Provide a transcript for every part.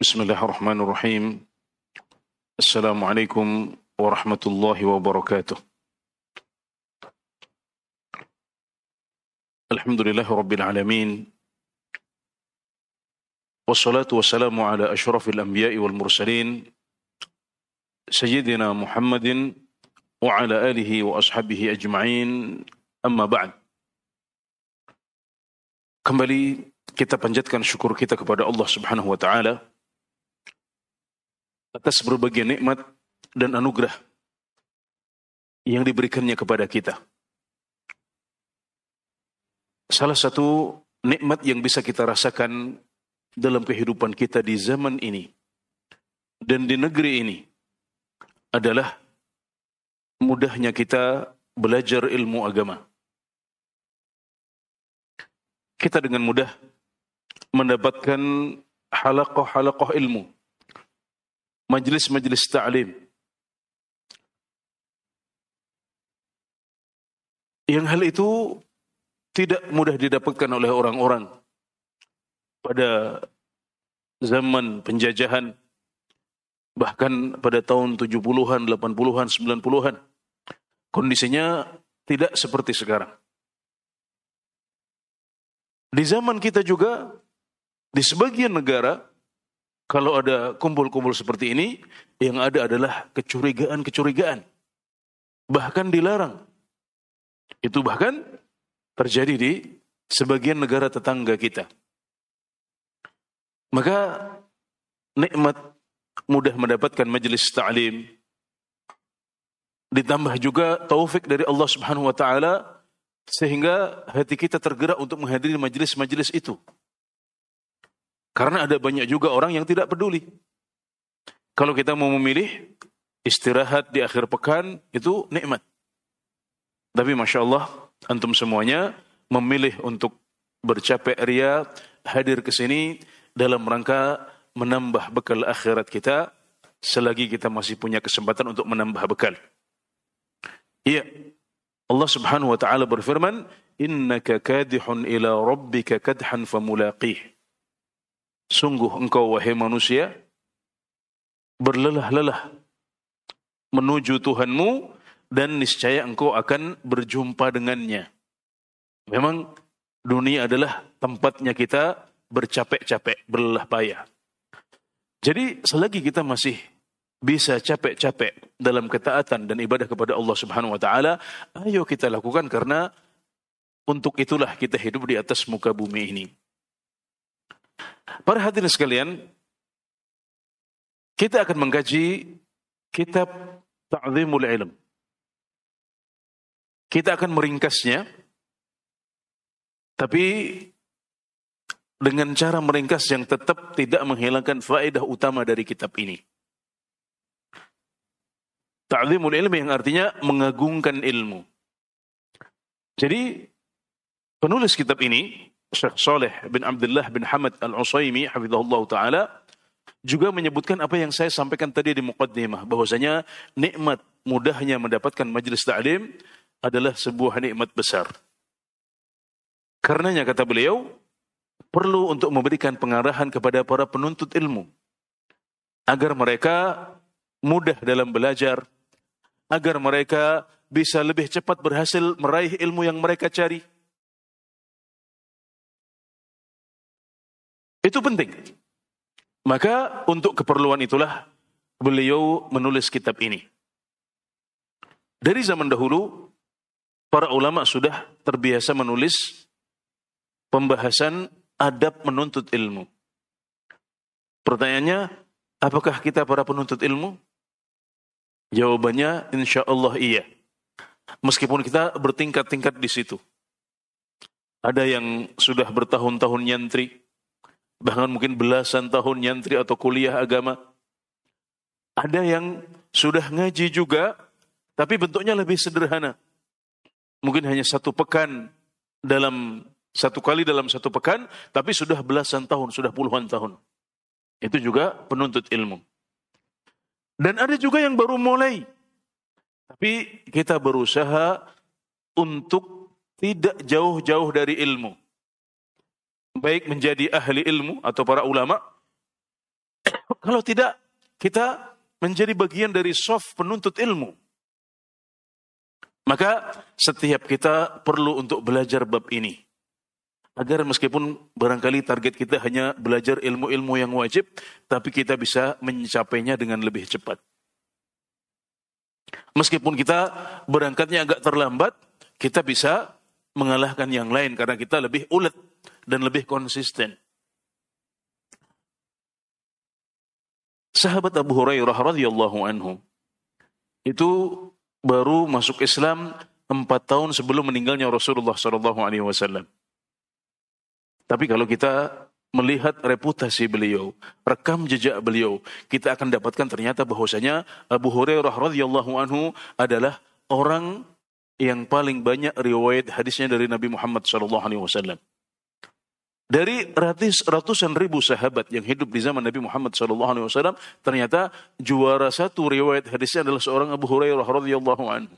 بسم الله الرحمن الرحيم السلام عليكم ورحمة الله وبركاته الحمد لله رب العالمين والصلاة والسلام على أشرف الأنبياء والمرسلين سيدنا محمد وعلى آله وأصحابه أجمعين أما بعد Kembali kita panjatkan syukur kita kepada Allah Subhanahu wa taala. Atas berbagai nikmat dan anugerah yang diberikannya kepada kita. Salah satu nikmat yang bisa kita rasakan dalam kehidupan kita di zaman ini dan di negeri ini adalah mudahnya kita belajar ilmu agama kita dengan mudah mendapatkan halakoh-halakoh ilmu, majlis-majlis ta'lim. Yang hal itu tidak mudah didapatkan oleh orang-orang pada zaman penjajahan, bahkan pada tahun 70-an, 80-an, 90-an. Kondisinya tidak seperti sekarang. Di zaman kita juga, di sebagian negara, kalau ada kumpul-kumpul seperti ini, yang ada adalah kecurigaan-kecurigaan. Bahkan dilarang. Itu bahkan terjadi di sebagian negara tetangga kita. Maka nikmat mudah mendapatkan majelis ta'lim ditambah juga taufik dari Allah Subhanahu wa taala sehingga hati kita tergerak untuk menghadiri majelis-majelis itu. Karena ada banyak juga orang yang tidak peduli. Kalau kita mau memilih istirahat di akhir pekan itu nikmat. Tapi Masya Allah, antum semuanya memilih untuk bercapek ria, hadir ke sini dalam rangka menambah bekal akhirat kita selagi kita masih punya kesempatan untuk menambah bekal. Iya, Allah Subhanahu wa taala berfirman, "Innaka kadihun ila rabbika kadhan famulaqih." Sungguh engkau wahai manusia berlelah-lelah menuju Tuhanmu dan niscaya engkau akan berjumpa dengannya. Memang dunia adalah tempatnya kita bercapek-capek, berlelah payah. Jadi selagi kita masih bisa capek-capek dalam ketaatan dan ibadah kepada Allah Subhanahu wa taala, ayo kita lakukan karena untuk itulah kita hidup di atas muka bumi ini. Para hadirin sekalian, kita akan mengkaji kitab Ta'zimul Ilm. Kita akan meringkasnya, tapi dengan cara meringkas yang tetap tidak menghilangkan faedah utama dari kitab ini. Ta'zimul ilmi yang artinya mengagungkan ilmu. Jadi penulis kitab ini Syekh Saleh bin Abdullah bin Hamad Al-Usaimi hafizahullah taala juga menyebutkan apa yang saya sampaikan tadi di muqaddimah bahwasanya nikmat mudahnya mendapatkan majelis ta'lim adalah sebuah nikmat besar. Karenanya kata beliau perlu untuk memberikan pengarahan kepada para penuntut ilmu agar mereka mudah dalam belajar, agar mereka bisa lebih cepat berhasil meraih ilmu yang mereka cari. Itu penting. Maka untuk keperluan itulah beliau menulis kitab ini. Dari zaman dahulu, para ulama sudah terbiasa menulis pembahasan adab menuntut ilmu. Pertanyaannya, apakah kita para penuntut ilmu? Jawabannya insya Allah iya. Meskipun kita bertingkat-tingkat di situ. Ada yang sudah bertahun-tahun nyantri, bahkan mungkin belasan tahun nyantri atau kuliah agama. Ada yang sudah ngaji juga, tapi bentuknya lebih sederhana. Mungkin hanya satu pekan dalam satu kali dalam satu pekan, tapi sudah belasan tahun, sudah puluhan tahun. Itu juga penuntut ilmu. Dan ada juga yang baru mulai. Tapi kita berusaha untuk tidak jauh-jauh dari ilmu. Baik menjadi ahli ilmu atau para ulama, Kalau tidak, kita menjadi bagian dari soft penuntut ilmu. Maka setiap kita perlu untuk belajar bab ini. Agar meskipun barangkali target kita hanya belajar ilmu-ilmu yang wajib, tapi kita bisa mencapainya dengan lebih cepat. Meskipun kita berangkatnya agak terlambat, kita bisa mengalahkan yang lain karena kita lebih ulet dan lebih konsisten. Sahabat Abu Hurairah radhiyallahu anhu itu baru masuk Islam empat tahun sebelum meninggalnya Rasulullah Shallallahu Alaihi Wasallam. Tapi kalau kita melihat reputasi beliau, rekam jejak beliau, kita akan dapatkan ternyata bahwasanya Abu Hurairah radhiyallahu anhu adalah orang yang paling banyak riwayat hadisnya dari Nabi Muhammad Shallallahu Alaihi Wasallam. Dari ratus, ratusan ribu sahabat yang hidup di zaman Nabi Muhammad SAW, ternyata juara satu riwayat hadisnya adalah seorang Abu Hurairah radhiyallahu anhu.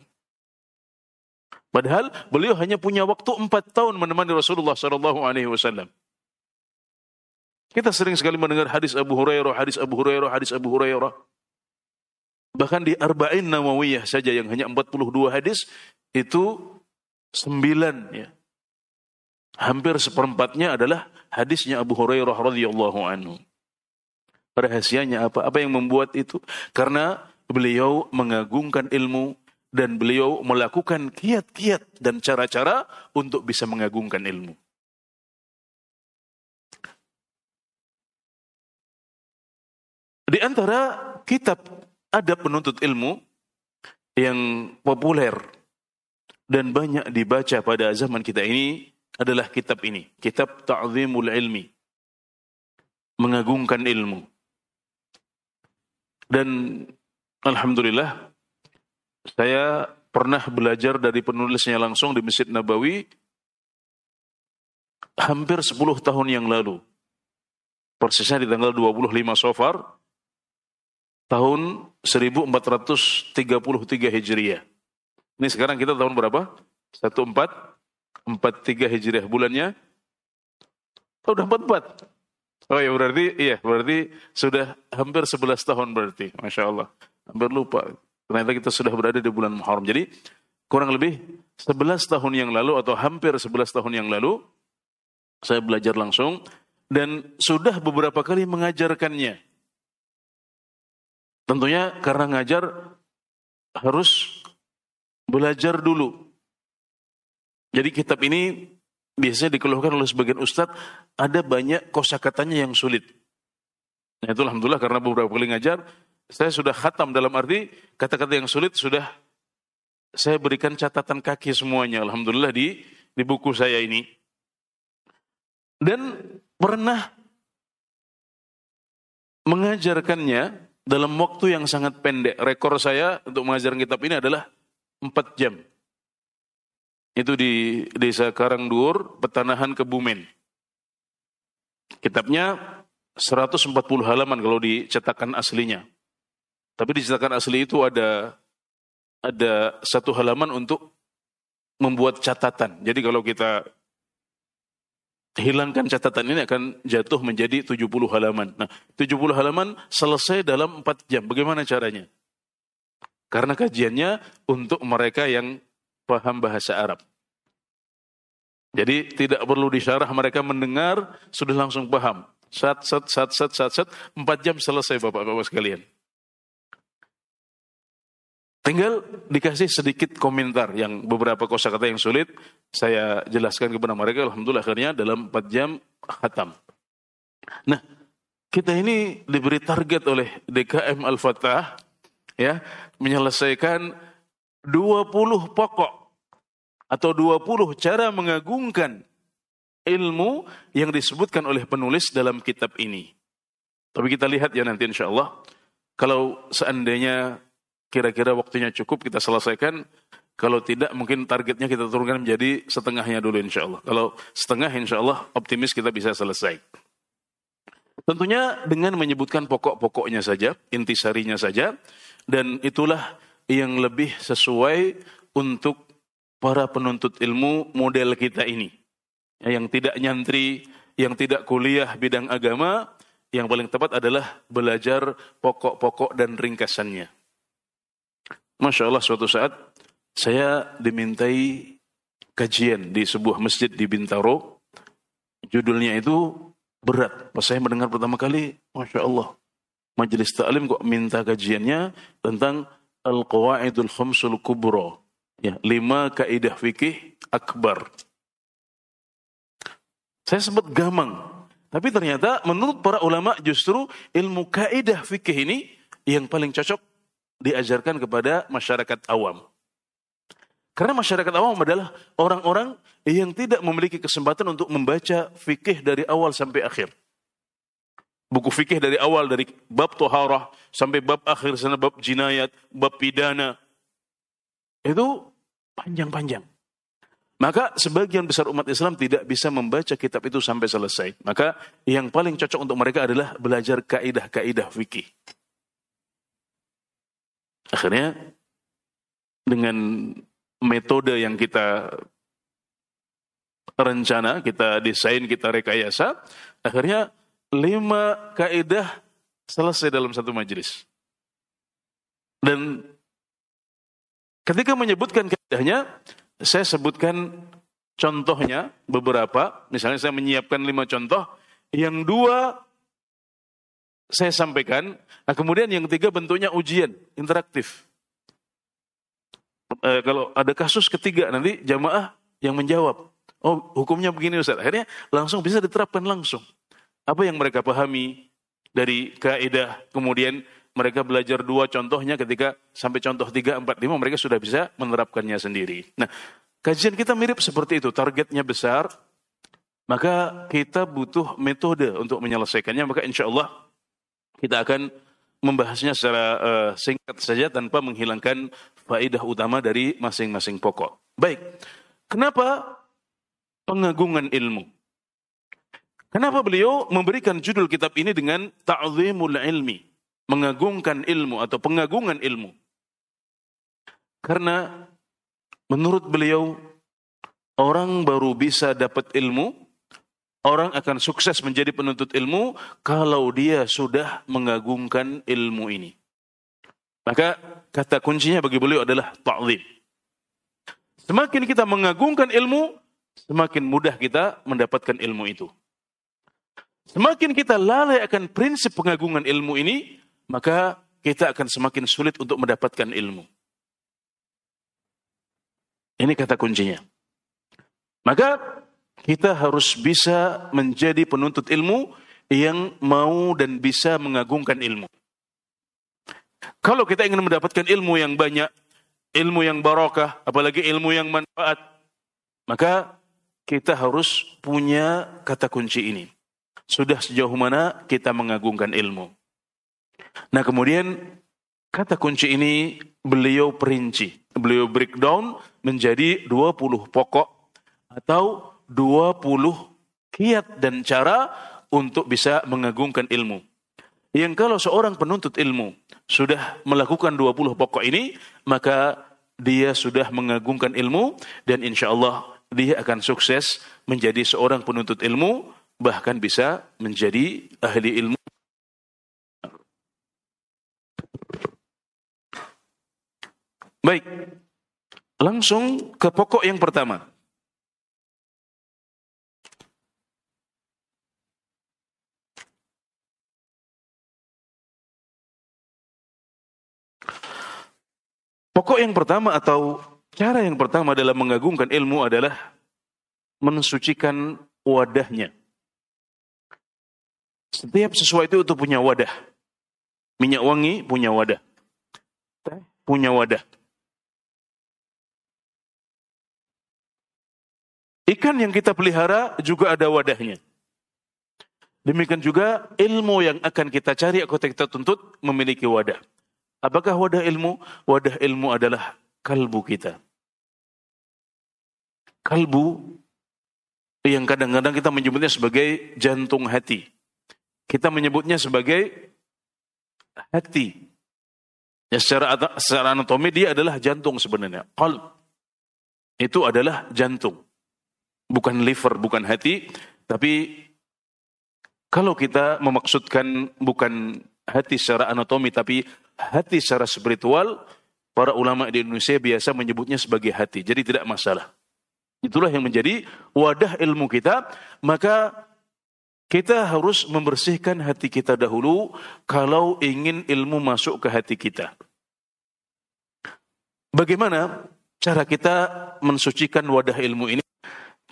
Padahal beliau hanya punya waktu empat tahun menemani Rasulullah SAW. Kita sering sekali mendengar hadis Abu Hurairah, hadis Abu Hurairah, hadis Abu Hurairah. Bahkan di Arba'in Nawawiyah saja yang hanya 42 hadis, itu sembilan ya, hampir seperempatnya adalah hadisnya Abu Hurairah radhiyallahu anhu. Rahasianya apa? Apa yang membuat itu? Karena beliau mengagungkan ilmu dan beliau melakukan kiat-kiat dan cara-cara untuk bisa mengagungkan ilmu. Di antara kitab adab penuntut ilmu yang populer dan banyak dibaca pada zaman kita ini adalah kitab ini, kitab Ta'zimul Ilmi. Mengagungkan ilmu. Dan alhamdulillah saya pernah belajar dari penulisnya langsung di Masjid Nabawi hampir 10 tahun yang lalu. Persisnya di tanggal 25 Sofar tahun 1433 Hijriah. Ini sekarang kita tahun berapa? 14 43 Hijriah bulannya oh, udah 44. Oh ya berarti iya berarti sudah hampir 11 tahun berarti. Masya Allah. Hampir lupa. Ternyata kita sudah berada di bulan Muharram. Jadi kurang lebih 11 tahun yang lalu atau hampir 11 tahun yang lalu saya belajar langsung dan sudah beberapa kali mengajarkannya. Tentunya karena ngajar harus belajar dulu jadi kitab ini biasanya dikeluhkan oleh sebagian ustadz, ada banyak kosakatanya yang sulit. Nah itu Alhamdulillah karena beberapa kali ngajar, saya sudah khatam dalam arti kata-kata yang sulit sudah saya berikan catatan kaki semuanya. Alhamdulillah di, di buku saya ini. Dan pernah mengajarkannya dalam waktu yang sangat pendek. Rekor saya untuk mengajarkan kitab ini adalah 4 jam. Itu di desa Karangdur, Petanahan Kebumen. Kitabnya 140 halaman kalau dicetakan aslinya. Tapi di cetakan asli itu ada ada satu halaman untuk membuat catatan. Jadi kalau kita hilangkan catatan ini akan jatuh menjadi 70 halaman. Nah, 70 halaman selesai dalam 4 jam. Bagaimana caranya? Karena kajiannya untuk mereka yang paham bahasa Arab. Jadi tidak perlu disyarah, mereka mendengar sudah langsung paham. Sat, sat, sat, sat, sat, sat, empat jam selesai bapak-bapak sekalian. Tinggal dikasih sedikit komentar yang beberapa kosakata yang sulit saya jelaskan kepada mereka. Alhamdulillah akhirnya dalam empat jam khatam. Nah, kita ini diberi target oleh DKM Al-Fatah ya menyelesaikan 20 pokok atau 20 cara mengagungkan ilmu yang disebutkan oleh penulis dalam kitab ini. Tapi kita lihat ya nanti insya Allah. Kalau seandainya kira-kira waktunya cukup kita selesaikan. Kalau tidak mungkin targetnya kita turunkan menjadi setengahnya dulu insya Allah. Kalau setengah insya Allah optimis kita bisa selesai. Tentunya dengan menyebutkan pokok-pokoknya saja, intisarinya saja. Dan itulah yang lebih sesuai untuk para penuntut ilmu model kita ini. Yang tidak nyantri, yang tidak kuliah bidang agama, yang paling tepat adalah belajar pokok-pokok dan ringkasannya. Masya Allah suatu saat saya dimintai kajian di sebuah masjid di Bintaro. Judulnya itu berat. Pas saya mendengar pertama kali, Masya Allah. Majelis Ta'lim kok minta kajiannya tentang Al-Qawaidul Khamsul Kubro. Ya, lima kaidah fikih akbar. Saya sempat gamang. Tapi ternyata menurut para ulama justru ilmu kaidah fikih ini yang paling cocok diajarkan kepada masyarakat awam. Karena masyarakat awam adalah orang-orang yang tidak memiliki kesempatan untuk membaca fikih dari awal sampai akhir. Buku fikih dari awal, dari bab toharah sampai bab akhir sana bab jinayat, bab pidana. Itu panjang-panjang. Maka sebagian besar umat Islam tidak bisa membaca kitab itu sampai selesai. Maka yang paling cocok untuk mereka adalah belajar kaidah-kaidah fikih. Akhirnya dengan metode yang kita rencana, kita desain, kita rekayasa, akhirnya lima kaidah selesai dalam satu majelis. Dan ketika menyebutkan kaidahnya, saya sebutkan contohnya beberapa, misalnya saya menyiapkan lima contoh, yang dua saya sampaikan, nah kemudian yang ketiga bentuknya ujian, interaktif eh, kalau ada kasus ketiga nanti jamaah yang menjawab. Oh hukumnya begini Ustaz. Akhirnya langsung bisa diterapkan langsung. Apa yang mereka pahami dari kaidah kemudian mereka belajar dua contohnya ketika sampai contoh tiga, empat, lima mereka sudah bisa menerapkannya sendiri. Nah kajian kita mirip seperti itu. Targetnya besar, maka kita butuh metode untuk menyelesaikannya. Maka insya Allah kita akan membahasnya secara uh, singkat saja tanpa menghilangkan faedah utama dari masing-masing pokok. Baik, kenapa pengagungan ilmu? Kenapa beliau memberikan judul kitab ini dengan ta'zimul ilmi, mengagungkan ilmu atau pengagungan ilmu? Karena menurut beliau orang baru bisa dapat ilmu Orang akan sukses menjadi penuntut ilmu kalau dia sudah mengagungkan ilmu ini. Maka kata kuncinya bagi beliau adalah ta'zim. Semakin kita mengagungkan ilmu, semakin mudah kita mendapatkan ilmu itu. Semakin kita lalai akan prinsip pengagungan ilmu ini, maka kita akan semakin sulit untuk mendapatkan ilmu. Ini kata kuncinya. Maka kita harus bisa menjadi penuntut ilmu yang mau dan bisa mengagungkan ilmu. Kalau kita ingin mendapatkan ilmu yang banyak, ilmu yang barokah, apalagi ilmu yang manfaat, maka kita harus punya kata kunci ini. Sudah sejauh mana kita mengagungkan ilmu. Nah kemudian kata kunci ini beliau perinci. Beliau breakdown menjadi 20 pokok atau 20 kiat dan cara untuk bisa mengagungkan ilmu. Yang kalau seorang penuntut ilmu sudah melakukan 20 pokok ini, maka dia sudah mengagungkan ilmu dan insya Allah dia akan sukses menjadi seorang penuntut ilmu, bahkan bisa menjadi ahli ilmu. Baik, langsung ke pokok yang pertama. Pokok yang pertama atau cara yang pertama dalam mengagungkan ilmu adalah mensucikan wadahnya. Setiap sesuatu itu punya wadah. Minyak wangi punya wadah. Teh punya wadah. Ikan yang kita pelihara juga ada wadahnya. Demikian juga ilmu yang akan kita cari atau kita tuntut memiliki wadah. Apakah wadah ilmu? Wadah ilmu adalah kalbu kita. Kalbu yang kadang-kadang kita menyebutnya sebagai jantung hati. Kita menyebutnya sebagai hati. Ya, secara, secara anatomi dia adalah jantung sebenarnya. Kalb. Itu adalah jantung. Bukan liver, bukan hati. Tapi Kalau kita memaksudkan bukan hati secara anatomi tapi hati secara spiritual, para ulama di Indonesia biasa menyebutnya sebagai hati. Jadi tidak masalah. Itulah yang menjadi wadah ilmu kita, maka kita harus membersihkan hati kita dahulu kalau ingin ilmu masuk ke hati kita. Bagaimana cara kita mensucikan wadah ilmu ini?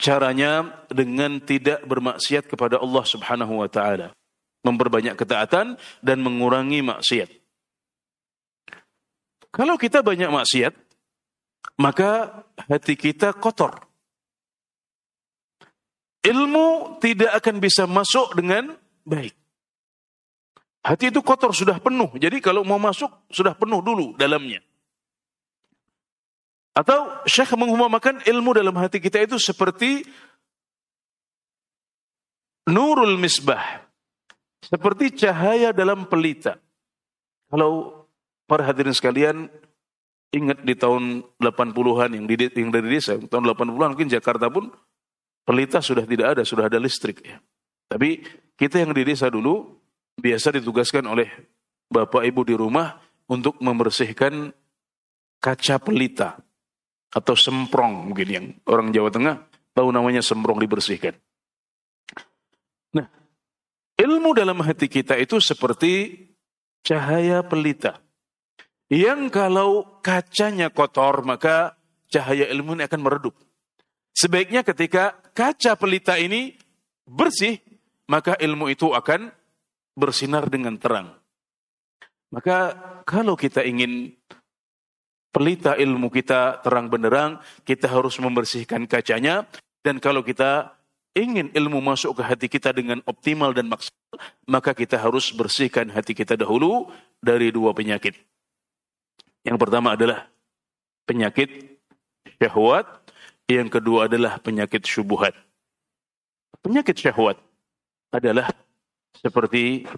Caranya dengan tidak bermaksiat kepada Allah Subhanahu wa taala. Memperbanyak ketaatan dan mengurangi maksiat. Kalau kita banyak maksiat, maka hati kita kotor. Ilmu tidak akan bisa masuk dengan baik. Hati itu kotor, sudah penuh. Jadi kalau mau masuk, sudah penuh dulu dalamnya. Atau Syekh mengumpamakan ilmu dalam hati kita itu seperti nurul misbah. Seperti cahaya dalam pelita. Kalau para hadirin sekalian ingat di tahun 80-an yang, di, yang dari desa, tahun 80-an mungkin Jakarta pun pelita sudah tidak ada, sudah ada listrik ya. Tapi kita yang di desa dulu biasa ditugaskan oleh bapak ibu di rumah untuk membersihkan kaca pelita atau semprong mungkin yang orang Jawa Tengah tahu namanya semprong dibersihkan. Nah, ilmu dalam hati kita itu seperti cahaya pelita. Yang kalau kacanya kotor, maka cahaya ilmu ini akan meredup. Sebaiknya ketika kaca pelita ini bersih, maka ilmu itu akan bersinar dengan terang. Maka kalau kita ingin pelita ilmu kita terang benderang, kita harus membersihkan kacanya. Dan kalau kita ingin ilmu masuk ke hati kita dengan optimal dan maksimal, maka kita harus bersihkan hati kita dahulu dari dua penyakit. Yang pertama adalah penyakit syahwat, yang kedua adalah penyakit syubuhat. Penyakit syahwat adalah seperti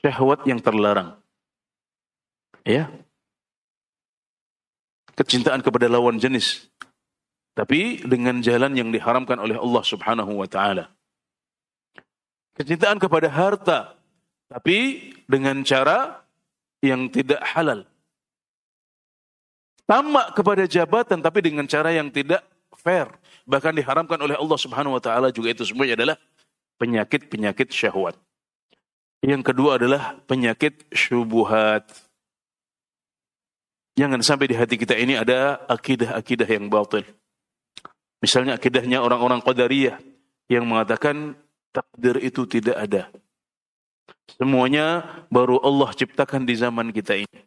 syahwat yang terlarang. Ya. Kecintaan kepada lawan jenis. Tapi dengan jalan yang diharamkan oleh Allah Subhanahu wa taala. Kecintaan kepada harta, tapi dengan cara yang tidak halal. Tamak kepada jabatan tapi dengan cara yang tidak fair. Bahkan diharamkan oleh Allah Subhanahu wa taala juga itu semuanya adalah penyakit-penyakit syahwat. Yang kedua adalah penyakit syubuhat. Jangan sampai di hati kita ini ada akidah-akidah yang batil. Misalnya akidahnya orang-orang Qadariyah yang mengatakan takdir itu tidak ada. Semuanya baru Allah ciptakan di zaman kita ini.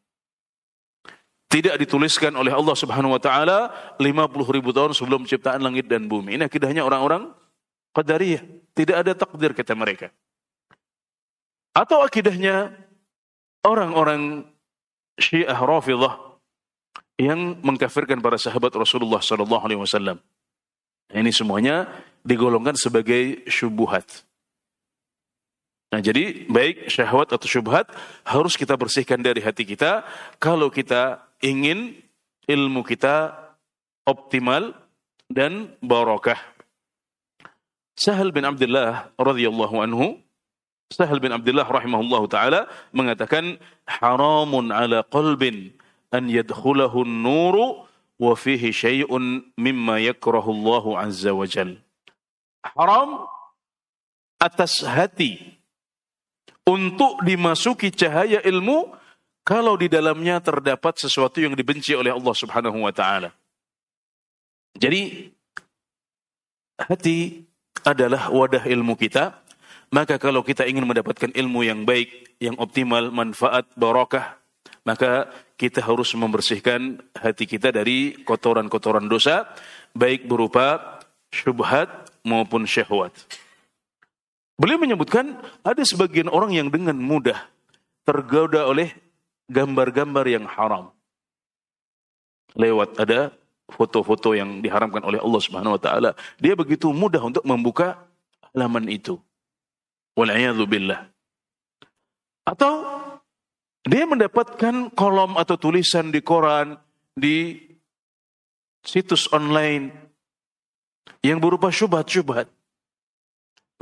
Tidak dituliskan oleh Allah Subhanahu wa taala 50 ribu tahun sebelum ciptaan langit dan bumi. Ini akidahnya orang-orang Qadariyah. Tidak ada takdir kata mereka. Atau akidahnya orang-orang Syiah Rafidhah yang mengkafirkan para sahabat Rasulullah Sallallahu Alaihi Wasallam. Ini semuanya digolongkan sebagai syubhat. Nah jadi baik syahwat atau syubhat harus kita bersihkan dari hati kita kalau kita ingin ilmu kita optimal dan barokah. Sahal bin Abdullah radhiyallahu anhu Sahal bin Abdullah rahimahullahu taala mengatakan haramun ala qalbin an yadkhulahu an-nuru wa fihi syai'un mimma yakrahu Allah azza wa jal. Haram atas hati untuk dimasuki cahaya ilmu kalau di dalamnya terdapat sesuatu yang dibenci oleh Allah Subhanahu wa taala. Jadi hati adalah wadah ilmu kita, maka kalau kita ingin mendapatkan ilmu yang baik, yang optimal, manfaat, barakah, maka kita harus membersihkan hati kita dari kotoran-kotoran dosa, baik berupa syubhat maupun syahwat. Beliau menyebutkan ada sebagian orang yang dengan mudah tergoda oleh gambar-gambar yang haram. Lewat ada foto-foto yang diharamkan oleh Allah Subhanahu wa taala, dia begitu mudah untuk membuka halaman itu. Wal'iyadzubillah. Atau dia mendapatkan kolom atau tulisan di koran, di situs online yang berupa syubhat-syubhat.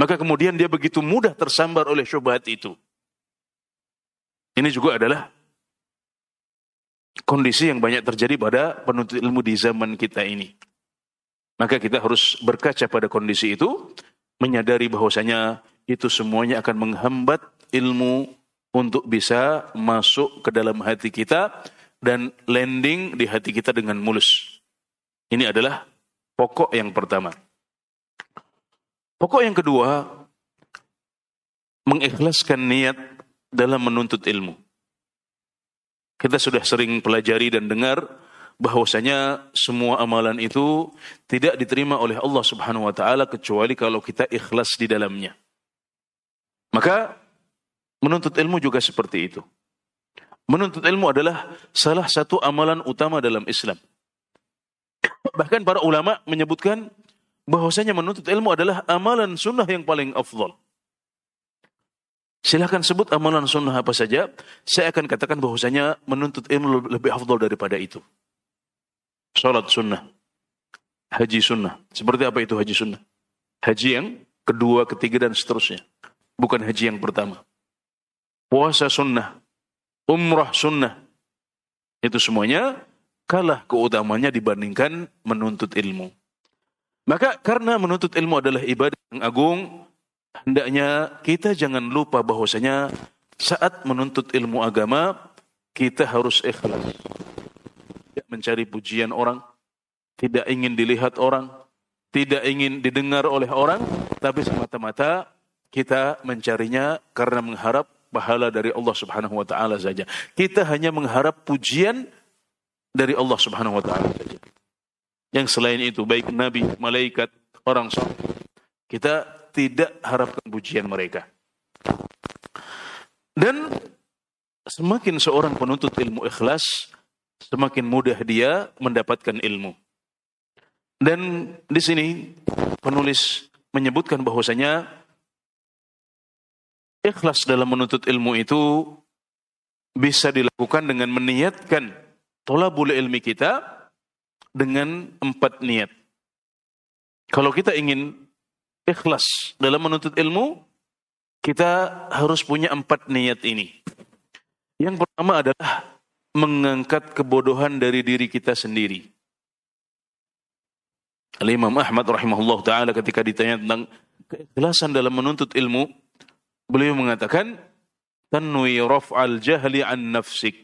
Maka kemudian dia begitu mudah tersambar oleh syubhat itu. Ini juga adalah kondisi yang banyak terjadi pada penuntut ilmu di zaman kita ini. Maka kita harus berkaca pada kondisi itu, menyadari bahwasanya itu semuanya akan menghambat ilmu untuk bisa masuk ke dalam hati kita dan landing di hati kita dengan mulus. Ini adalah pokok yang pertama. Pokok yang kedua, mengikhlaskan niat dalam menuntut ilmu. Kita sudah sering pelajari dan dengar bahwasanya semua amalan itu tidak diterima oleh Allah Subhanahu wa taala kecuali kalau kita ikhlas di dalamnya. Maka menuntut ilmu juga seperti itu. Menuntut ilmu adalah salah satu amalan utama dalam Islam. Bahkan para ulama menyebutkan bahwasanya menuntut ilmu adalah amalan sunnah yang paling afdal. Silahkan sebut amalan sunnah apa saja. Saya akan katakan bahwasanya menuntut ilmu lebih afdal daripada itu. Salat sunnah. Haji sunnah. Seperti apa itu haji sunnah? Haji yang kedua, ketiga, dan seterusnya. Bukan haji yang pertama. Puasa sunnah. Umrah sunnah. Itu semuanya kalah keutamanya dibandingkan menuntut ilmu. Maka karena menuntut ilmu adalah ibadah yang agung, hendaknya kita jangan lupa bahwasanya saat menuntut ilmu agama kita harus ikhlas. Tidak mencari pujian orang, tidak ingin dilihat orang, tidak ingin didengar oleh orang, tapi semata-mata kita mencarinya karena mengharap pahala dari Allah Subhanahu wa taala saja. Kita hanya mengharap pujian dari Allah Subhanahu wa taala saja. Yang selain itu baik nabi, malaikat, orang saleh, kita tidak harapkan pujian mereka. Dan semakin seorang penuntut ilmu ikhlas, semakin mudah dia mendapatkan ilmu. Dan di sini penulis menyebutkan bahwasanya ikhlas dalam menuntut ilmu itu bisa dilakukan dengan meniatkan tolabul ilmi kita dengan empat niat. Kalau kita ingin ikhlas dalam menuntut ilmu, kita harus punya empat niat ini. Yang pertama adalah mengangkat kebodohan dari diri kita sendiri. Al-Imam Ahmad rahimahullah ta'ala ketika ditanya tentang keikhlasan dalam menuntut ilmu, beliau mengatakan, Tanwi raf'al jahli an nafsik.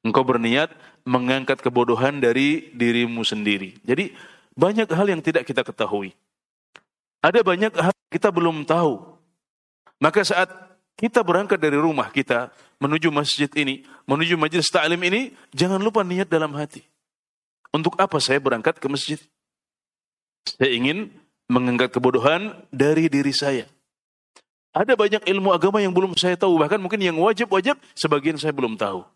Engkau berniat mengangkat kebodohan dari dirimu sendiri. Jadi banyak hal yang tidak kita ketahui. Ada banyak hal kita belum tahu. Maka saat kita berangkat dari rumah kita menuju masjid ini, menuju majelis ta'lim ini, jangan lupa niat dalam hati. Untuk apa saya berangkat ke masjid? Saya ingin mengangkat kebodohan dari diri saya. Ada banyak ilmu agama yang belum saya tahu, bahkan mungkin yang wajib-wajib sebagian saya belum tahu.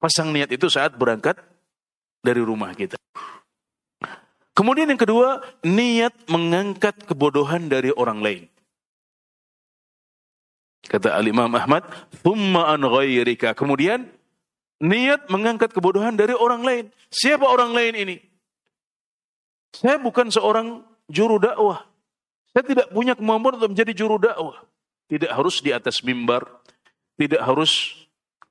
Pasang niat itu saat berangkat dari rumah kita. Kemudian yang kedua, niat mengangkat kebodohan dari orang lain. Kata Al-Imam Ahmad, "Thumma an ghairika." Kemudian niat mengangkat kebodohan dari orang lain. Siapa orang lain ini? Saya bukan seorang juru dakwah. Saya tidak punya kemampuan untuk menjadi juru dakwah. Tidak harus di atas mimbar, tidak harus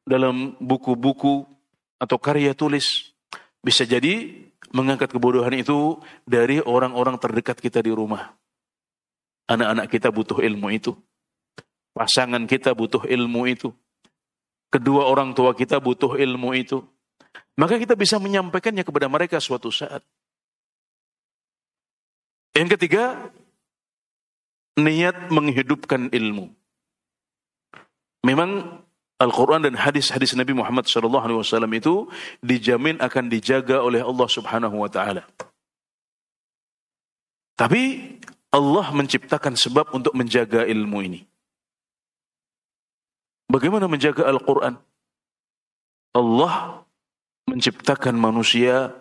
dalam buku-buku atau karya tulis. Bisa jadi mengangkat kebodohan itu dari orang-orang terdekat kita di rumah. Anak-anak kita butuh ilmu itu. Pasangan kita butuh ilmu itu. Kedua orang tua kita butuh ilmu itu. Maka kita bisa menyampaikannya kepada mereka suatu saat. Yang ketiga, niat menghidupkan ilmu. Memang Al-Quran dan hadis-hadis Nabi Muhammad SAW itu dijamin akan dijaga oleh Allah Subhanahu Wa Taala. Tapi Allah menciptakan sebab untuk menjaga ilmu ini. Bagaimana menjaga Al-Quran? Allah menciptakan manusia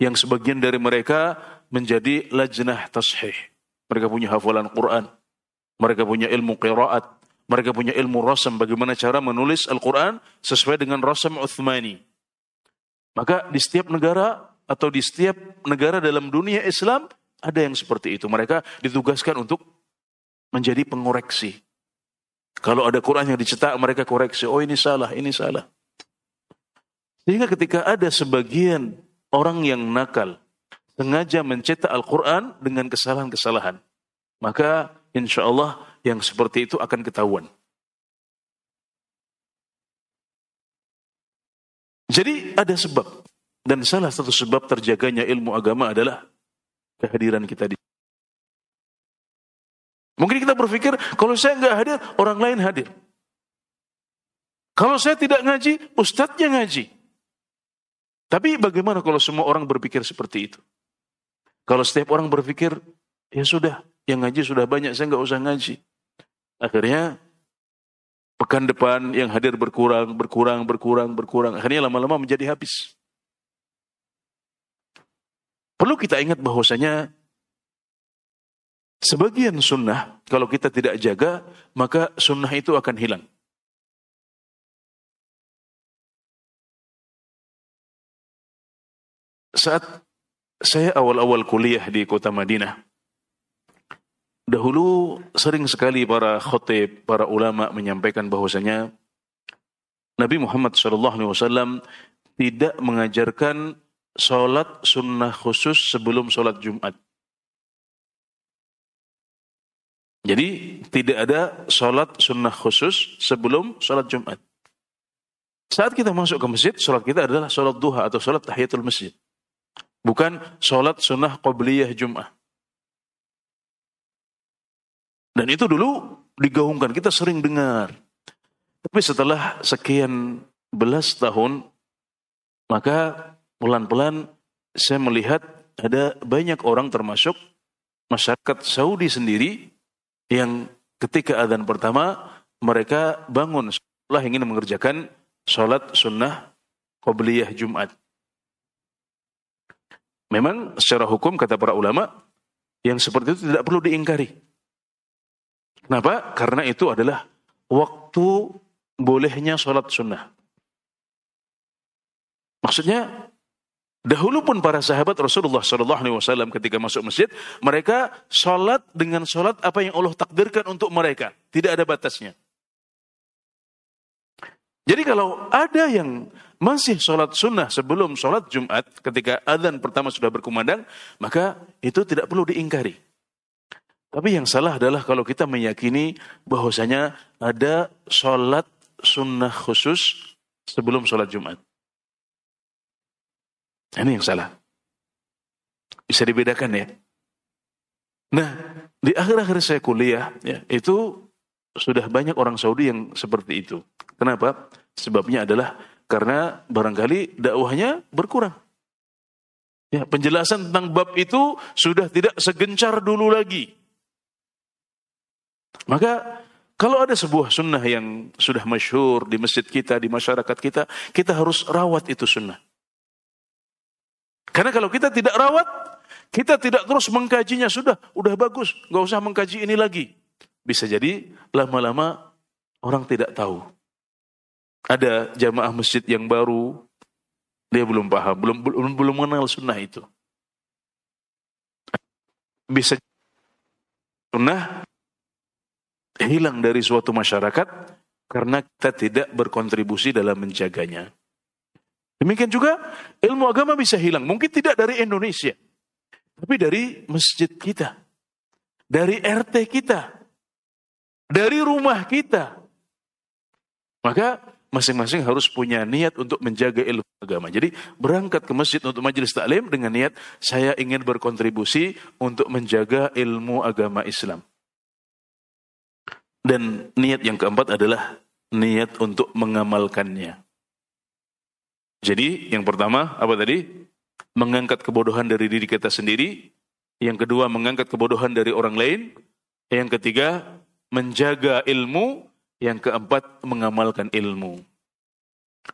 yang sebagian dari mereka menjadi lajnah tashih. Mereka punya hafalan Quran. Mereka punya ilmu qiraat. Mereka punya ilmu rasam bagaimana cara menulis Al-Quran sesuai dengan rasam Uthmani. Maka di setiap negara atau di setiap negara dalam dunia Islam ada yang seperti itu. Mereka ditugaskan untuk menjadi pengoreksi. Kalau ada Quran yang dicetak, mereka koreksi. Oh ini salah, ini salah. Sehingga ketika ada sebagian orang yang nakal, sengaja mencetak Al-Quran dengan kesalahan-kesalahan. Maka insya Allah yang seperti itu akan ketahuan. Jadi ada sebab. Dan salah satu sebab terjaganya ilmu agama adalah kehadiran kita di Mungkin kita berpikir, kalau saya nggak hadir, orang lain hadir. Kalau saya tidak ngaji, ustadznya ngaji. Tapi bagaimana kalau semua orang berpikir seperti itu? Kalau setiap orang berpikir, ya sudah, yang ngaji sudah banyak, saya nggak usah ngaji. Akhirnya, pekan depan yang hadir berkurang, berkurang, berkurang, berkurang. Akhirnya lama-lama menjadi habis. Perlu kita ingat bahwasanya Sebagian sunnah, kalau kita tidak jaga, maka sunnah itu akan hilang. Saat saya awal-awal kuliah di kota Madinah, dahulu sering sekali para khotib, para ulama menyampaikan bahwasanya Nabi Muhammad SAW tidak mengajarkan sholat sunnah khusus sebelum sholat Jumat. Jadi tidak ada sholat sunnah khusus sebelum sholat Jumat. Saat kita masuk ke masjid, sholat kita adalah sholat duha atau sholat tahiyatul masjid. Bukan sholat sunnah qobliyah Jum'ah. Dan itu dulu digaungkan, kita sering dengar. Tapi setelah sekian belas tahun, maka pelan-pelan saya melihat ada banyak orang termasuk masyarakat Saudi sendiri yang ketika adzan pertama mereka bangun setelah ingin mengerjakan sholat sunnah qobliyah Jumat. Memang secara hukum kata para ulama yang seperti itu tidak perlu diingkari. Kenapa? Karena itu adalah waktu bolehnya sholat sunnah. Maksudnya Dahulu pun para sahabat Rasulullah Wasallam ketika masuk masjid, mereka sholat dengan sholat apa yang Allah takdirkan untuk mereka, tidak ada batasnya. Jadi kalau ada yang masih sholat sunnah sebelum sholat Jumat, ketika adzan pertama sudah berkumandang, maka itu tidak perlu diingkari. Tapi yang salah adalah kalau kita meyakini bahwasanya ada sholat sunnah khusus sebelum sholat Jumat. Ini yang salah. Bisa dibedakan ya. Nah, di akhir-akhir saya kuliah, ya, itu sudah banyak orang Saudi yang seperti itu. Kenapa? Sebabnya adalah karena barangkali dakwahnya berkurang. Ya, penjelasan tentang bab itu sudah tidak segencar dulu lagi. Maka kalau ada sebuah sunnah yang sudah masyhur di masjid kita, di masyarakat kita, kita harus rawat itu sunnah. Karena kalau kita tidak rawat, kita tidak terus mengkajinya sudah, udah bagus, nggak usah mengkaji ini lagi. Bisa jadi lama-lama orang tidak tahu. Ada jamaah masjid yang baru, dia belum paham, belum belum belum mengenal sunnah itu. Bisa sunnah hilang dari suatu masyarakat karena kita tidak berkontribusi dalam menjaganya. Demikian juga ilmu agama bisa hilang. Mungkin tidak dari Indonesia. Tapi dari masjid kita. Dari RT kita. Dari rumah kita. Maka masing-masing harus punya niat untuk menjaga ilmu agama. Jadi berangkat ke masjid untuk majelis taklim dengan niat saya ingin berkontribusi untuk menjaga ilmu agama Islam. Dan niat yang keempat adalah niat untuk mengamalkannya. Jadi yang pertama apa tadi? Mengangkat kebodohan dari diri kita sendiri. Yang kedua mengangkat kebodohan dari orang lain. Yang ketiga menjaga ilmu. Yang keempat mengamalkan ilmu.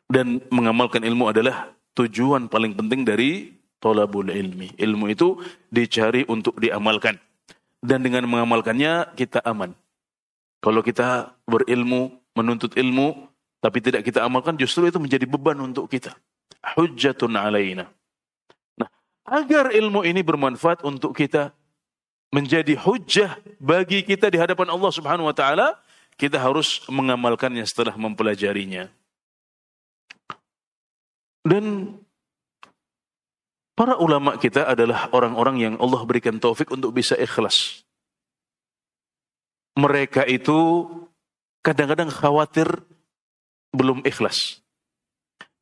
Dan mengamalkan ilmu adalah tujuan paling penting dari tolabul ilmi. Ilmu itu dicari untuk diamalkan. Dan dengan mengamalkannya kita aman. Kalau kita berilmu, menuntut ilmu, tapi tidak kita amalkan justru itu menjadi beban untuk kita. Hujjatun alaina. Nah, agar ilmu ini bermanfaat untuk kita, menjadi hujah bagi kita di hadapan Allah Subhanahu wa taala, kita harus mengamalkannya setelah mempelajarinya. Dan para ulama kita adalah orang-orang yang Allah berikan taufik untuk bisa ikhlas. Mereka itu kadang-kadang khawatir belum ikhlas.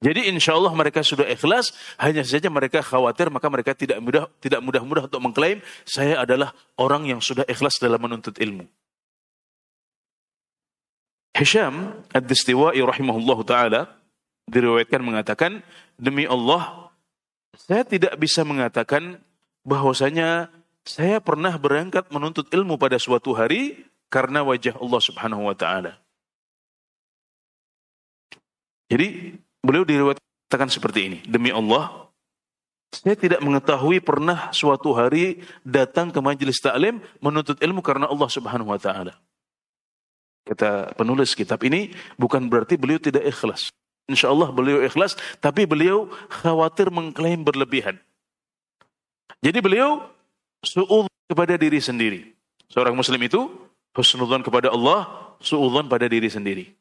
Jadi insya Allah mereka sudah ikhlas, hanya saja mereka khawatir maka mereka tidak mudah tidak mudah-mudah untuk mengklaim saya adalah orang yang sudah ikhlas dalam menuntut ilmu. Hisham Ad-Distiwai rahimahullah taala diriwayatkan mengatakan demi Allah saya tidak bisa mengatakan bahwasanya saya pernah berangkat menuntut ilmu pada suatu hari karena wajah Allah Subhanahu wa taala. Jadi Beliau diriwayatkan seperti ini. Demi Allah, saya tidak mengetahui pernah suatu hari datang ke majelis taklim menuntut ilmu karena Allah Subhanahu wa taala. Kata penulis kitab ini bukan berarti beliau tidak ikhlas. Insya Allah beliau ikhlas, tapi beliau khawatir mengklaim berlebihan. Jadi beliau su'udhan kepada diri sendiri. Seorang muslim itu husnudhan kepada Allah, su'udhan pada diri sendiri.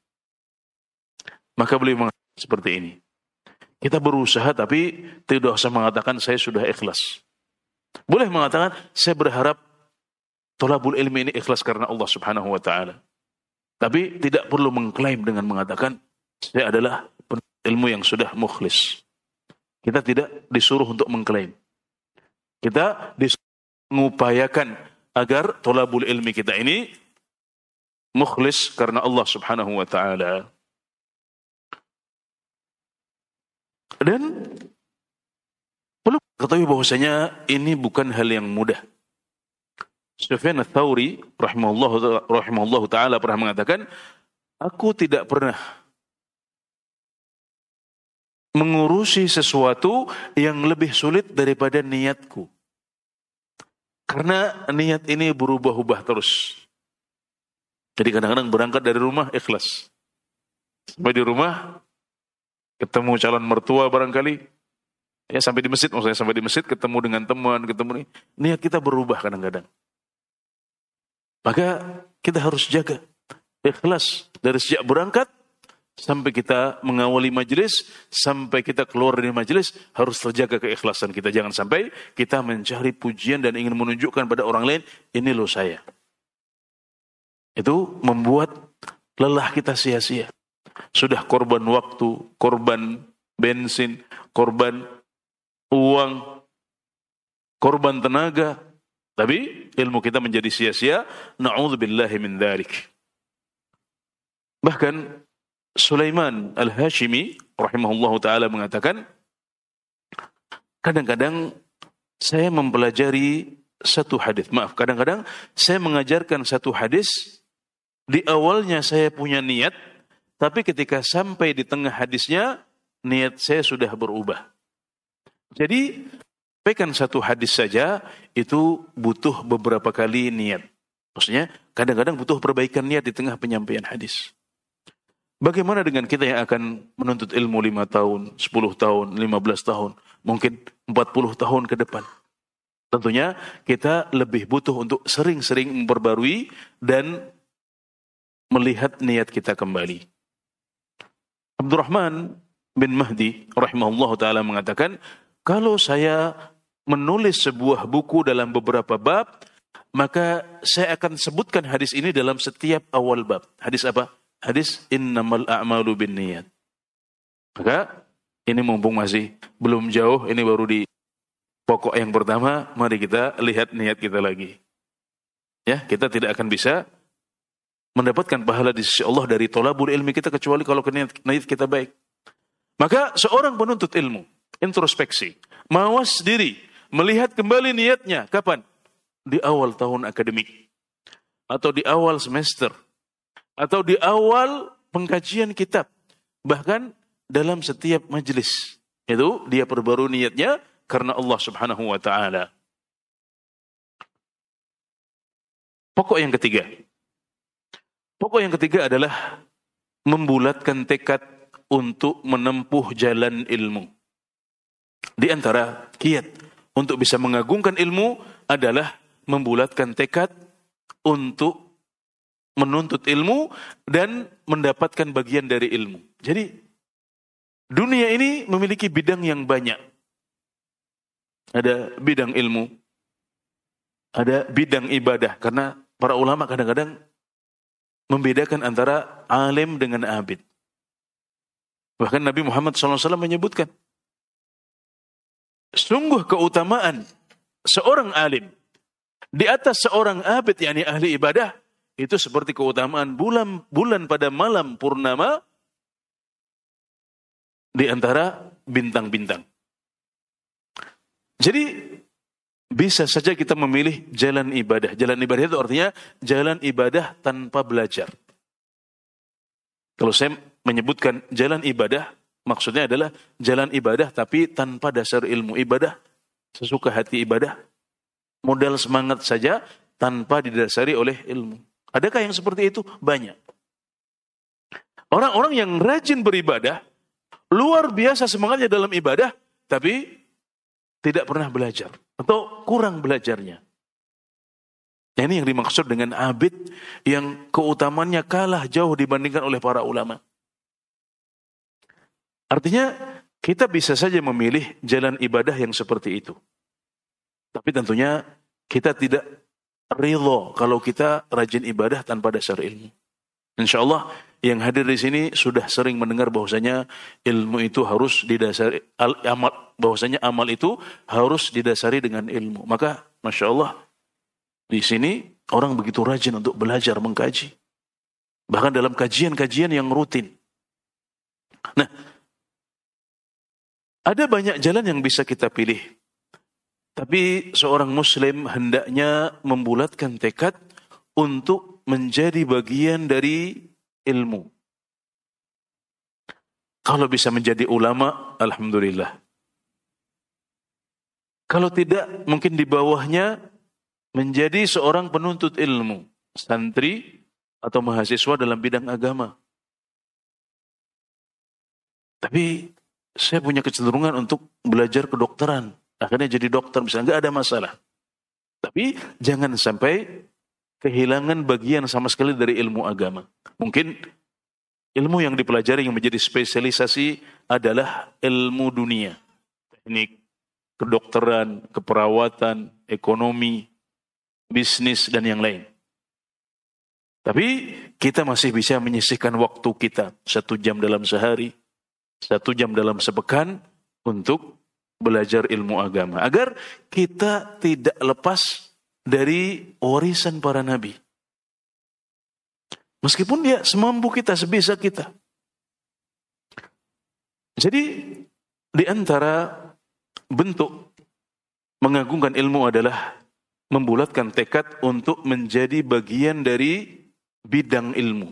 Maka beliau seperti ini. Kita berusaha tapi tidak usah mengatakan saya sudah ikhlas. Boleh mengatakan saya berharap tolabul ilmi ini ikhlas karena Allah Subhanahu wa taala. Tapi tidak perlu mengklaim dengan mengatakan saya adalah ilmu yang sudah mukhlis. Kita tidak disuruh untuk mengklaim. Kita disuruh mengupayakan agar tolabul ilmi kita ini mukhlis karena Allah Subhanahu wa taala. Dan perlu ketahui bahwasanya ini bukan hal yang mudah. Sufyan ats-Tsauri rahimahullah rahimahullah taala pernah mengatakan, aku tidak pernah mengurusi sesuatu yang lebih sulit daripada niatku. Karena niat ini berubah-ubah terus. Jadi kadang-kadang berangkat dari rumah ikhlas. Sampai di rumah ketemu calon mertua barangkali, ya sampai di masjid maksudnya sampai di masjid ketemu dengan teman, ketemu nih, niat kita berubah kadang-kadang. Maka kita harus jaga ikhlas dari sejak berangkat sampai kita mengawali majelis, sampai kita keluar dari majelis, harus terjaga keikhlasan kita. Jangan sampai kita mencari pujian dan ingin menunjukkan pada orang lain, ini loh saya. Itu membuat lelah kita sia-sia. Sudah korban waktu, korban bensin, korban uang, korban tenaga. Tapi ilmu kita menjadi sia-sia. Na'udzubillahi min dhalik. Bahkan Sulaiman Al-Hashimi rahimahullah ta'ala mengatakan, kadang-kadang saya mempelajari satu hadis. Maaf, kadang-kadang saya mengajarkan satu hadis. Di awalnya saya punya niat tapi ketika sampai di tengah hadisnya, niat saya sudah berubah. Jadi, sampaikan satu hadis saja, itu butuh beberapa kali niat. Maksudnya, kadang-kadang butuh perbaikan niat di tengah penyampaian hadis. Bagaimana dengan kita yang akan menuntut ilmu lima tahun, 10 tahun, 15 tahun, mungkin 40 tahun ke depan? Tentunya kita lebih butuh untuk sering-sering memperbarui dan melihat niat kita kembali. Abdurrahman bin Mahdi rahimahullah taala mengatakan, kalau saya menulis sebuah buku dalam beberapa bab, maka saya akan sebutkan hadis ini dalam setiap awal bab. Hadis apa? Hadis innamal a'malu bin niyat. Maka ini mumpung masih belum jauh, ini baru di pokok yang pertama, mari kita lihat niat kita lagi. Ya, kita tidak akan bisa mendapatkan pahala di sisi Allah dari tolabul ilmi kita kecuali kalau niat kita baik. Maka seorang penuntut ilmu introspeksi, mawas diri, melihat kembali niatnya kapan? Di awal tahun akademik atau di awal semester atau di awal pengkajian kitab. Bahkan dalam setiap majelis. Itu dia perbaru niatnya karena Allah Subhanahu wa taala. Pokok yang ketiga, Pokok yang ketiga adalah membulatkan tekad untuk menempuh jalan ilmu. Di antara kiat untuk bisa mengagungkan ilmu adalah membulatkan tekad untuk menuntut ilmu dan mendapatkan bagian dari ilmu. Jadi dunia ini memiliki bidang yang banyak. Ada bidang ilmu, ada bidang ibadah karena para ulama kadang-kadang membedakan antara alim dengan abid. Bahkan Nabi Muhammad SAW menyebutkan, sungguh keutamaan seorang alim di atas seorang abid, yakni ahli ibadah, itu seperti keutamaan bulan bulan pada malam purnama di antara bintang-bintang. Jadi bisa saja kita memilih jalan ibadah. Jalan ibadah itu artinya jalan ibadah tanpa belajar. Kalau saya menyebutkan jalan ibadah, maksudnya adalah jalan ibadah tapi tanpa dasar ilmu ibadah, sesuka hati ibadah, modal semangat saja tanpa didasari oleh ilmu. Adakah yang seperti itu? Banyak. Orang-orang yang rajin beribadah, luar biasa semangatnya dalam ibadah, tapi tidak pernah belajar atau kurang belajarnya. Nah, ini yang dimaksud dengan abid yang keutamannya kalah jauh dibandingkan oleh para ulama. Artinya kita bisa saja memilih jalan ibadah yang seperti itu. Tapi tentunya kita tidak ridho kalau kita rajin ibadah tanpa dasar ilmu. Insya Allah yang hadir di sini sudah sering mendengar bahwasanya ilmu itu harus didasari amal bahwasanya amal itu harus didasari dengan ilmu. Maka masya Allah di sini orang begitu rajin untuk belajar mengkaji. Bahkan dalam kajian-kajian yang rutin. Nah, ada banyak jalan yang bisa kita pilih tapi seorang muslim hendaknya membulatkan tekad untuk menjadi bagian dari ilmu. Kalau bisa menjadi ulama, alhamdulillah. Kalau tidak, mungkin di bawahnya menjadi seorang penuntut ilmu, santri atau mahasiswa dalam bidang agama. Tapi saya punya kecenderungan untuk belajar kedokteran. Akhirnya jadi dokter misalnya, nggak ada masalah. Tapi jangan sampai kehilangan bagian sama sekali dari ilmu agama. Mungkin ilmu yang dipelajari yang menjadi spesialisasi adalah ilmu dunia. Teknik, kedokteran, keperawatan, ekonomi, bisnis, dan yang lain. Tapi kita masih bisa menyisihkan waktu kita satu jam dalam sehari, satu jam dalam sepekan untuk belajar ilmu agama agar kita tidak lepas dari warisan para nabi. Meskipun dia semampu kita, sebisa kita. Jadi di antara bentuk mengagungkan ilmu adalah membulatkan tekad untuk menjadi bagian dari bidang ilmu.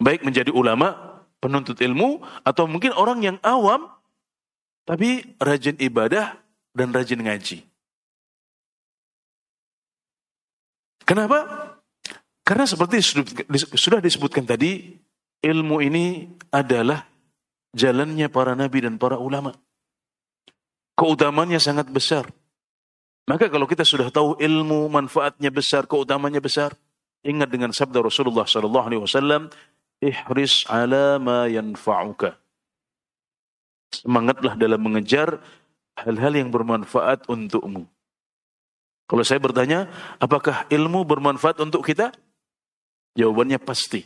Baik menjadi ulama, penuntut ilmu, atau mungkin orang yang awam tapi rajin ibadah dan rajin ngaji. Kenapa? Karena seperti sudah disebutkan tadi, ilmu ini adalah jalannya para nabi dan para ulama. Keutamannya sangat besar. Maka kalau kita sudah tahu ilmu manfaatnya besar, keutamanya besar, ingat dengan sabda Rasulullah sallallahu alaihi wasallam, "Ihris ala ma yanfa'uka." Semangatlah dalam mengejar hal-hal yang bermanfaat untukmu. Kalau saya bertanya, apakah ilmu bermanfaat untuk kita? Jawabannya pasti.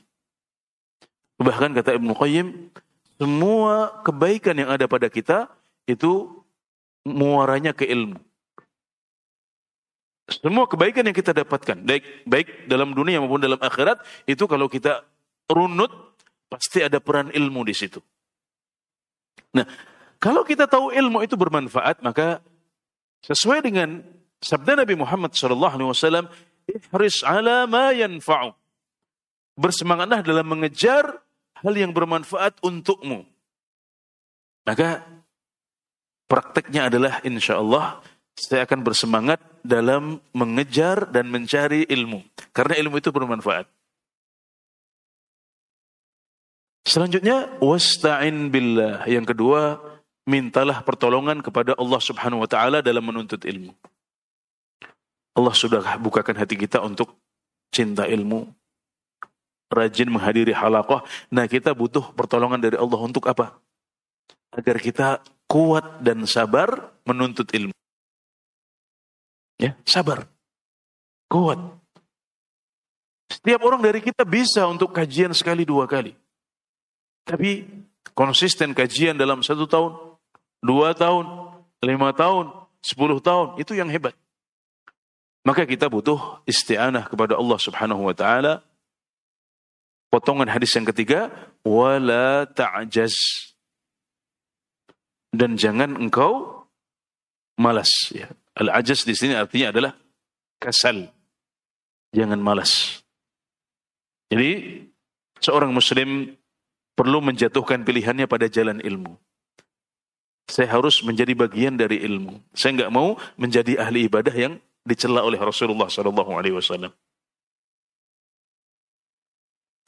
Bahkan kata Ibnu Qayyim, semua kebaikan yang ada pada kita itu muaranya ke ilmu. Semua kebaikan yang kita dapatkan, baik baik dalam dunia maupun dalam akhirat, itu kalau kita runut pasti ada peran ilmu di situ. Nah, kalau kita tahu ilmu itu bermanfaat, maka sesuai dengan sabda Nabi Muhammad SAW, ihris ala ma. Bersemangatlah dalam mengejar hal yang bermanfaat untukmu. Maka prakteknya adalah insya Allah saya akan bersemangat dalam mengejar dan mencari ilmu. Karena ilmu itu bermanfaat. Selanjutnya wasta'in billah. Yang kedua, mintalah pertolongan kepada Allah Subhanahu wa taala dalam menuntut ilmu. Allah sudah bukakan hati kita untuk cinta ilmu, rajin menghadiri halaqah. Nah kita butuh pertolongan dari Allah untuk apa? Agar kita kuat dan sabar menuntut ilmu. Ya, sabar. Kuat. Setiap orang dari kita bisa untuk kajian sekali dua kali. Tapi konsisten kajian dalam satu tahun, dua tahun, lima tahun, sepuluh tahun, itu yang hebat. Maka kita butuh isti'anah kepada Allah subhanahu wa ta'ala. Potongan hadis yang ketiga, wala ta'jaz. Dan jangan engkau malas. Ya. Al-ajaz di sini artinya adalah kasal. Jangan malas. Jadi seorang muslim perlu menjatuhkan pilihannya pada jalan ilmu. Saya harus menjadi bagian dari ilmu. Saya nggak mau menjadi ahli ibadah yang dicela oleh Rasulullah Sallallahu Alaihi Wasallam.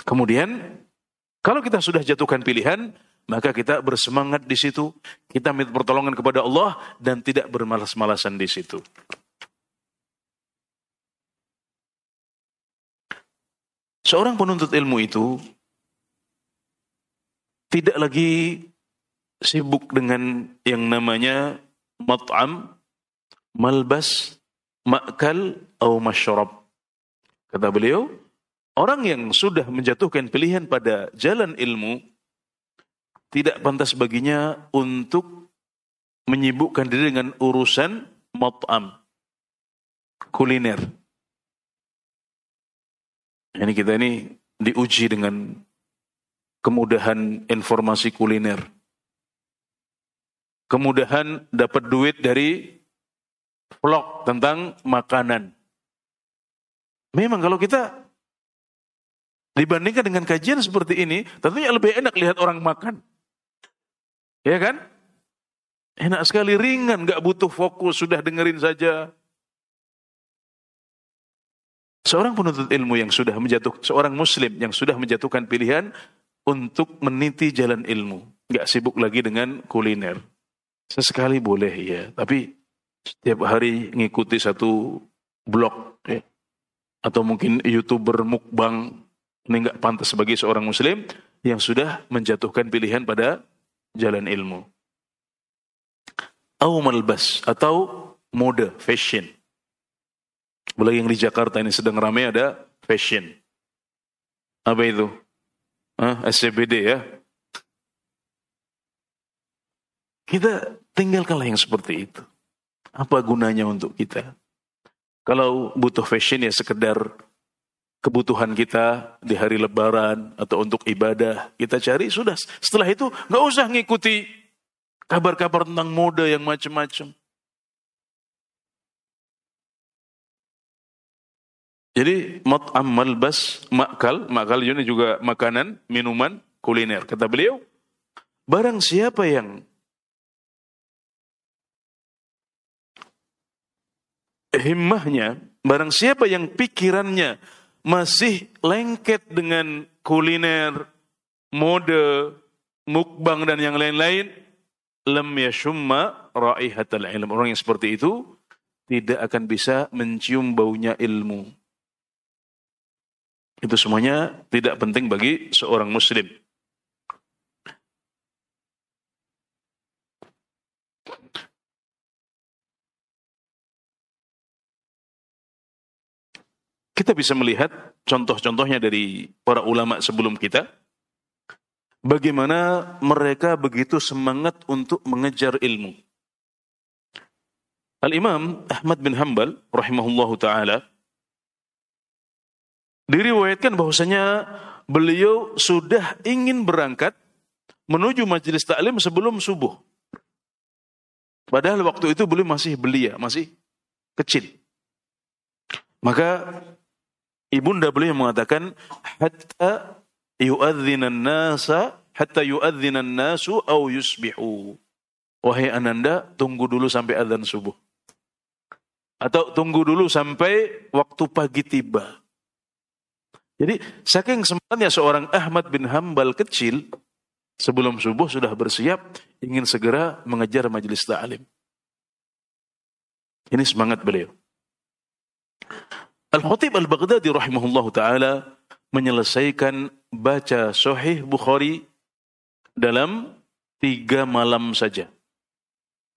Kemudian, kalau kita sudah jatuhkan pilihan, maka kita bersemangat di situ, kita minta pertolongan kepada Allah dan tidak bermalas-malasan di situ. Seorang penuntut ilmu itu tidak lagi sibuk dengan yang namanya mat'am, malbas, makal, atau masyarab. Kata beliau, orang yang sudah menjatuhkan pilihan pada jalan ilmu, tidak pantas baginya untuk menyibukkan diri dengan urusan mat'am, kuliner. Ini kita ini diuji dengan kemudahan informasi kuliner kemudahan dapat duit dari vlog tentang makanan. Memang kalau kita dibandingkan dengan kajian seperti ini, tentunya lebih enak lihat orang makan. Ya kan? Enak sekali, ringan, gak butuh fokus, sudah dengerin saja. Seorang penuntut ilmu yang sudah menjatuh, seorang muslim yang sudah menjatuhkan pilihan untuk meniti jalan ilmu. Gak sibuk lagi dengan kuliner. Sesekali boleh ya, tapi setiap hari ngikuti satu blog ya. atau mungkin youtuber mukbang ini nggak pantas sebagai seorang muslim yang sudah menjatuhkan pilihan pada jalan ilmu. Au malbas atau mode fashion. Boleh yang di Jakarta ini sedang ramai ada fashion. Apa itu? Hah? SCBD ya. Kita tinggalkanlah yang seperti itu. Apa gunanya untuk kita? Kalau butuh fashion ya sekedar kebutuhan kita di hari lebaran atau untuk ibadah kita cari sudah. Setelah itu nggak usah ngikuti kabar-kabar tentang mode yang macam-macam. Jadi mat'am malbas makal, makal ini juga makanan, minuman, kuliner. Kata beliau, barang siapa yang himmahnya, barang siapa yang pikirannya masih lengket dengan kuliner, mode, mukbang dan yang lain-lain, lam yashumma raihatal ilm. Orang yang seperti itu tidak akan bisa mencium baunya ilmu. Itu semuanya tidak penting bagi seorang muslim. Kita bisa melihat contoh-contohnya dari para ulama sebelum kita. Bagaimana mereka begitu semangat untuk mengejar ilmu. Al-Imam Ahmad bin Hanbal rahimahullahu taala diriwayatkan bahwasanya beliau sudah ingin berangkat menuju majelis taklim sebelum subuh. Padahal waktu itu beliau masih belia, masih kecil. Maka ibunda beliau mengatakan hatta yu'adzinan nasa hatta yu'adzinan nasu au yusbihu. Wahai ananda, tunggu dulu sampai azan subuh. Atau tunggu dulu sampai waktu pagi tiba. Jadi saking semangatnya seorang Ahmad bin Hambal kecil sebelum subuh sudah bersiap ingin segera mengejar majelis ta'lim. Ini semangat beliau. Al-Khatib Al-Baghdadi rahimahullah ta'ala menyelesaikan baca Sahih Bukhari dalam tiga malam saja.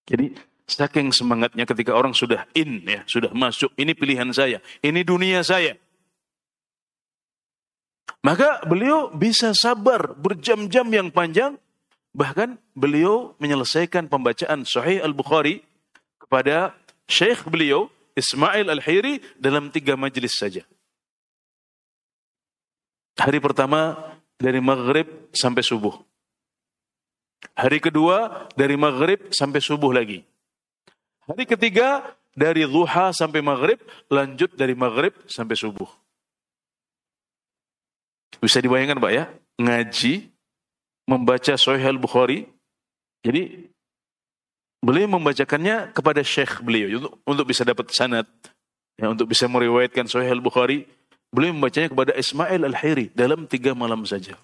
Jadi saking semangatnya ketika orang sudah in ya, sudah masuk, ini pilihan saya, ini dunia saya. Maka beliau bisa sabar berjam-jam yang panjang, bahkan beliau menyelesaikan pembacaan Sahih Al-Bukhari kepada Syekh beliau Ismail Al-Hiri dalam tiga majelis saja. Hari pertama dari maghrib sampai subuh. Hari kedua dari maghrib sampai subuh lagi. Hari ketiga dari duha sampai maghrib, lanjut dari maghrib sampai subuh. Bisa dibayangkan Pak ya, ngaji, membaca Sahih Al-Bukhari. Jadi beliau membacakannya kepada syekh beliau untuk, untuk bisa dapat sanad, ya, untuk bisa meriwayatkan Sahih Al-Bukhari. Beliau membacanya kepada Ismail Al-Hiri dalam tiga malam saja.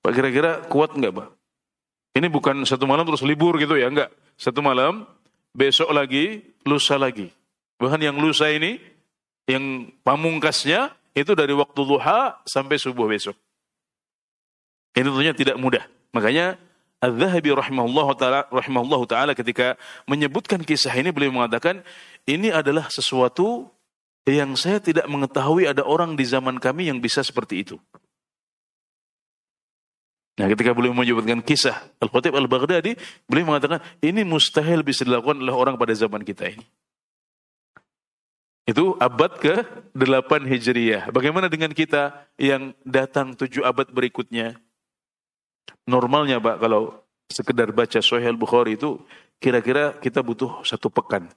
Pak kira-kira kuat nggak Pak? Ini bukan satu malam terus libur gitu ya, enggak. Satu malam, besok lagi, lusa lagi. Bahkan yang lusa ini, yang pamungkasnya, itu dari waktu duha sampai subuh besok. Ini tentunya tidak mudah. Makanya Al-Zahabi rahimahullah ta'ala, rahimahullah ketika menyebutkan kisah ini beliau mengatakan ini adalah sesuatu yang saya tidak mengetahui ada orang di zaman kami yang bisa seperti itu. Nah ketika beliau menyebutkan kisah Al-Khatib Al-Baghdadi, beliau mengatakan ini mustahil bisa dilakukan oleh orang pada zaman kita ini. Itu abad ke-8 Hijriyah. Bagaimana dengan kita yang datang tujuh abad berikutnya? Normalnya Pak, kalau sekedar baca Sahih Al-Bukhari itu kira-kira kita butuh satu pekan.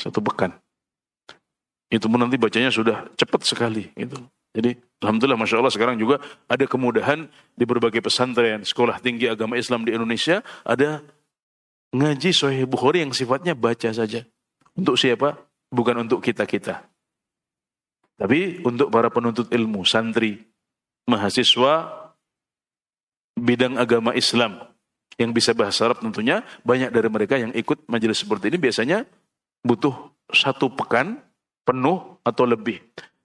Satu pekan. Itu pun nanti bacanya sudah cepat sekali. Itu. Jadi Alhamdulillah Masya Allah sekarang juga ada kemudahan di berbagai pesantren, sekolah tinggi agama Islam di Indonesia, ada ngaji Sahih Bukhari yang sifatnya baca saja. Untuk siapa? Bukan untuk kita-kita. Tapi untuk para penuntut ilmu, santri, mahasiswa, bidang agama Islam yang bisa bahasa Arab tentunya banyak dari mereka yang ikut majelis seperti ini biasanya butuh satu pekan penuh atau lebih.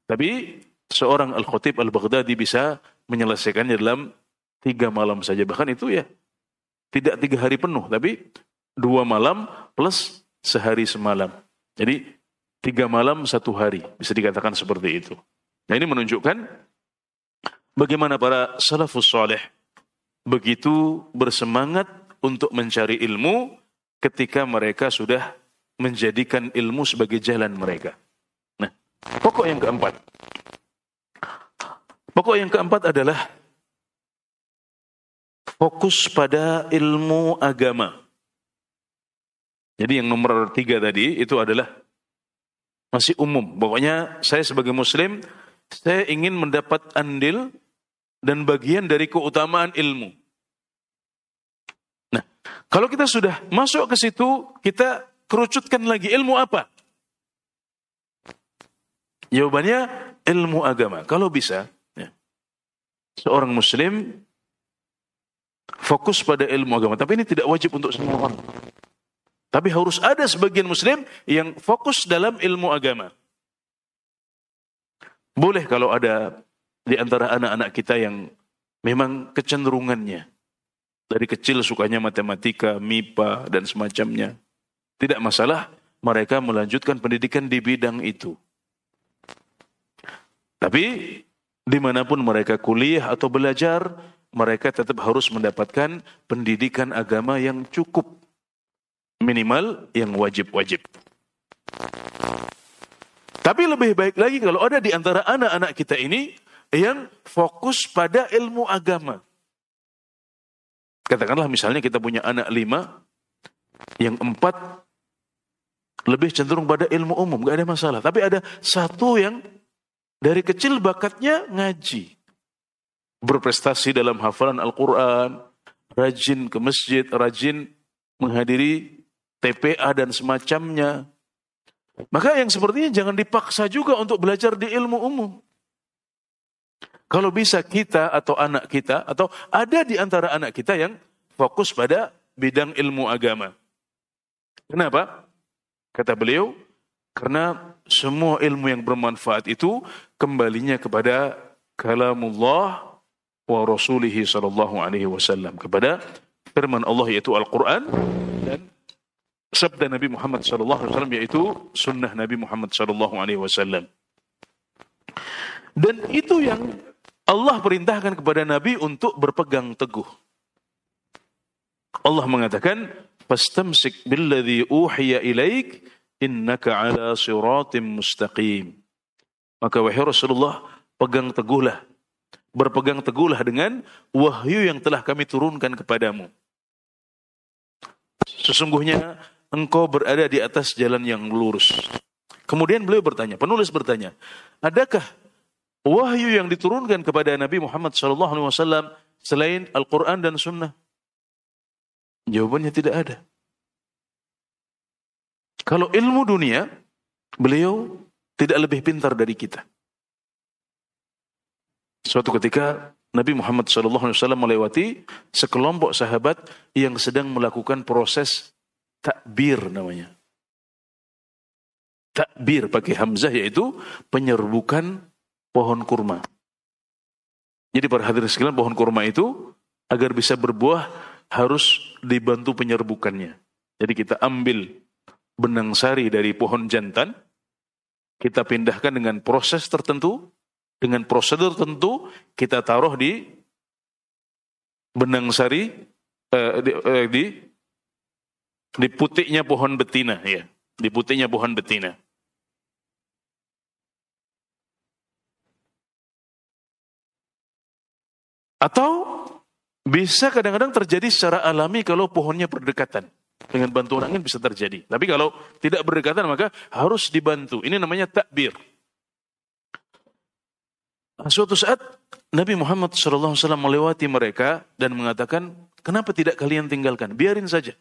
Tapi seorang Al-Khatib Al-Baghdadi bisa menyelesaikannya dalam tiga malam saja. Bahkan itu ya tidak tiga hari penuh, tapi dua malam plus sehari semalam. Jadi tiga malam satu hari bisa dikatakan seperti itu. Nah ini menunjukkan bagaimana para salafus soleh begitu bersemangat untuk mencari ilmu ketika mereka sudah menjadikan ilmu sebagai jalan mereka. Nah, pokok yang keempat. Pokok yang keempat adalah fokus pada ilmu agama. Jadi yang nomor tiga tadi itu adalah masih umum. Pokoknya saya sebagai muslim, saya ingin mendapat andil dan bagian dari keutamaan ilmu. Nah, kalau kita sudah masuk ke situ, kita kerucutkan lagi ilmu apa? Jawabannya ilmu agama. Kalau bisa, ya, seorang muslim fokus pada ilmu agama. Tapi ini tidak wajib untuk semua orang. Tapi harus ada sebagian muslim yang fokus dalam ilmu agama. Boleh kalau ada di antara anak-anak kita yang memang kecenderungannya dari kecil sukanya matematika, MIPA dan semacamnya. Tidak masalah mereka melanjutkan pendidikan di bidang itu. Tapi di mana pun mereka kuliah atau belajar, mereka tetap harus mendapatkan pendidikan agama yang cukup. Minimal yang wajib-wajib. Tapi lebih baik lagi kalau ada di antara anak-anak kita ini yang fokus pada ilmu agama. Katakanlah misalnya kita punya anak lima, yang empat lebih cenderung pada ilmu umum, gak ada masalah. Tapi ada satu yang dari kecil bakatnya ngaji. Berprestasi dalam hafalan Al-Quran, rajin ke masjid, rajin menghadiri TPA dan semacamnya. Maka yang sepertinya jangan dipaksa juga untuk belajar di ilmu umum. Kalau bisa kita atau anak kita atau ada di antara anak kita yang fokus pada bidang ilmu agama. Kenapa? Kata beliau, Karena semua ilmu yang bermanfaat itu kembalinya kepada kalamullah wa rasulihi sallallahu alaihi wasallam kepada firman Allah yaitu Al-Qur'an dan sabda Nabi Muhammad sallallahu alaihi wasallam yaitu sunnah Nabi Muhammad sallallahu alaihi wasallam. Dan itu yang Allah perintahkan kepada Nabi untuk berpegang teguh. Allah mengatakan, "Fastamsik billadzi uhiya ilaik innaka ala siratim mustaqim." Maka wahai Rasulullah, pegang teguhlah. Berpegang teguhlah dengan wahyu yang telah kami turunkan kepadamu. Sesungguhnya engkau berada di atas jalan yang lurus. Kemudian beliau bertanya, penulis bertanya, adakah wahyu yang diturunkan kepada Nabi Muhammad SAW selain Al-Quran dan Sunnah? Jawabannya tidak ada. Kalau ilmu dunia, beliau tidak lebih pintar dari kita. Suatu ketika Nabi Muhammad SAW melewati sekelompok sahabat yang sedang melakukan proses takbir namanya. Takbir pakai hamzah yaitu penyerbukan pohon kurma. Jadi para hadirin sekalian pohon kurma itu agar bisa berbuah harus dibantu penyerbukannya. Jadi kita ambil benang sari dari pohon jantan, kita pindahkan dengan proses tertentu, dengan prosedur tertentu, kita taruh di benang sari eh, di, eh, di di putiknya pohon betina ya, di putiknya pohon betina. Atau bisa kadang-kadang terjadi secara alami kalau pohonnya berdekatan. Dengan bantuan angin bisa terjadi. Tapi kalau tidak berdekatan maka harus dibantu. Ini namanya takbir. Nah, suatu saat Nabi Muhammad SAW melewati mereka dan mengatakan, kenapa tidak kalian tinggalkan? Biarin saja.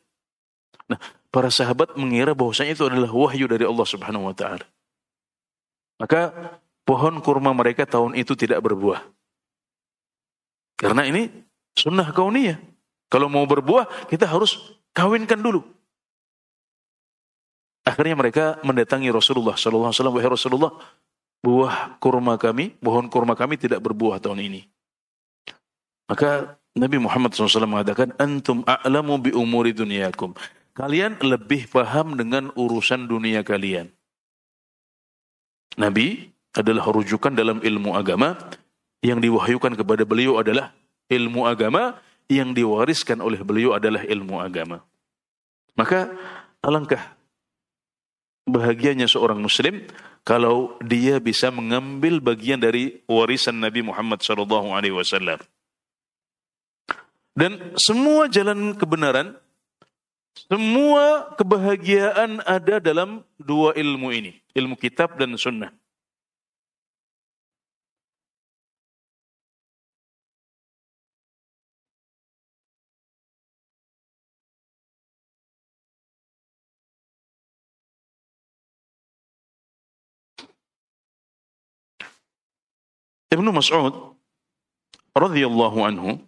Nah, para sahabat mengira bahwasanya itu adalah wahyu dari Allah Subhanahu wa taala. Maka pohon kurma mereka tahun itu tidak berbuah. Karena ini sunnah kauniyah. Kalau mau berbuah, kita harus kawinkan dulu. Akhirnya mereka mendatangi Rasulullah sallallahu alaihi wasallam, "Wahai Rasulullah, buah kurma kami, pohon kurma kami tidak berbuah tahun ini." Maka Nabi Muhammad SAW mengatakan, Antum a'lamu bi umuri dunyakum. Kalian lebih paham dengan urusan dunia kalian. Nabi adalah rujukan dalam ilmu agama yang diwahyukan kepada beliau adalah ilmu agama yang diwariskan oleh beliau adalah ilmu agama. Maka alangkah bahagianya seorang muslim kalau dia bisa mengambil bagian dari warisan Nabi Muhammad SAW. Dan semua jalan kebenaran semua kebahagiaan ada dalam dua ilmu ini, ilmu kitab dan sunnah. Ibnu Mas'ud radhiyallahu anhu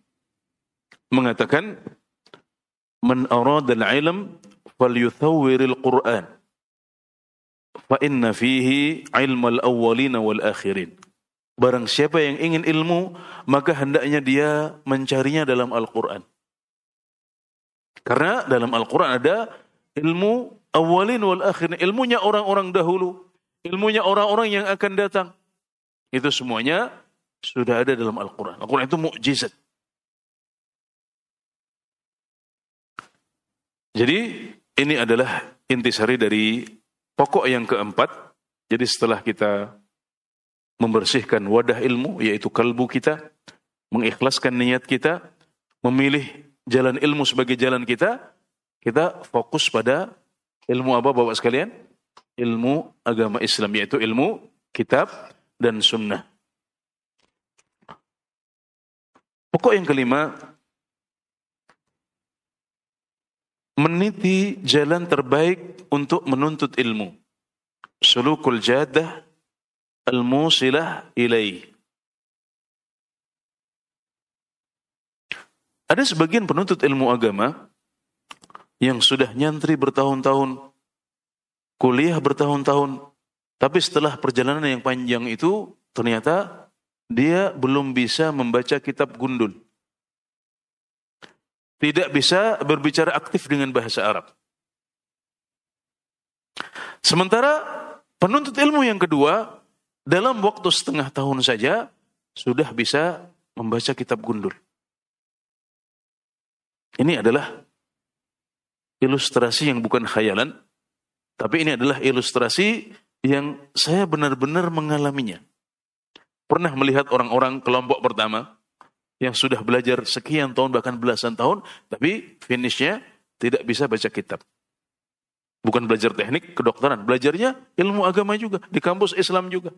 mengatakan man arada al-ilm falyuthawwir al-Qur'an fa inna fihi ilm al-awwalin wal akhirin. Barang siapa yang ingin ilmu maka hendaknya dia mencarinya dalam Al-Qur'an. Karena dalam Al-Qur'an ada ilmu awalin wal akhirin ilmunya orang-orang dahulu ilmunya orang-orang yang akan datang itu semuanya sudah ada dalam Al-Quran. Al-Quran itu mukjizat. Jadi ini adalah intisari dari pokok yang keempat. Jadi setelah kita membersihkan wadah ilmu, yaitu kalbu kita, mengikhlaskan niat kita, memilih jalan ilmu sebagai jalan kita, kita fokus pada ilmu apa Bapak sekalian? Ilmu agama Islam, yaitu ilmu kitab dan sunnah. Pokok yang kelima, meniti jalan terbaik untuk menuntut ilmu. Sulukul jadah al-musilah ilaih. Ada sebagian penuntut ilmu agama yang sudah nyantri bertahun-tahun kuliah bertahun-tahun, tapi setelah perjalanan yang panjang itu ternyata dia belum bisa membaca kitab gundul. Tidak bisa berbicara aktif dengan bahasa Arab. Sementara penuntut ilmu yang kedua dalam waktu setengah tahun saja sudah bisa membaca kitab gundul. Ini adalah ilustrasi yang bukan khayalan, tapi ini adalah ilustrasi yang saya benar-benar mengalaminya. Pernah melihat orang-orang kelompok pertama yang sudah belajar sekian tahun bahkan belasan tahun, tapi finishnya tidak bisa baca kitab. Bukan belajar teknik kedokteran, belajarnya ilmu agama juga di kampus Islam juga.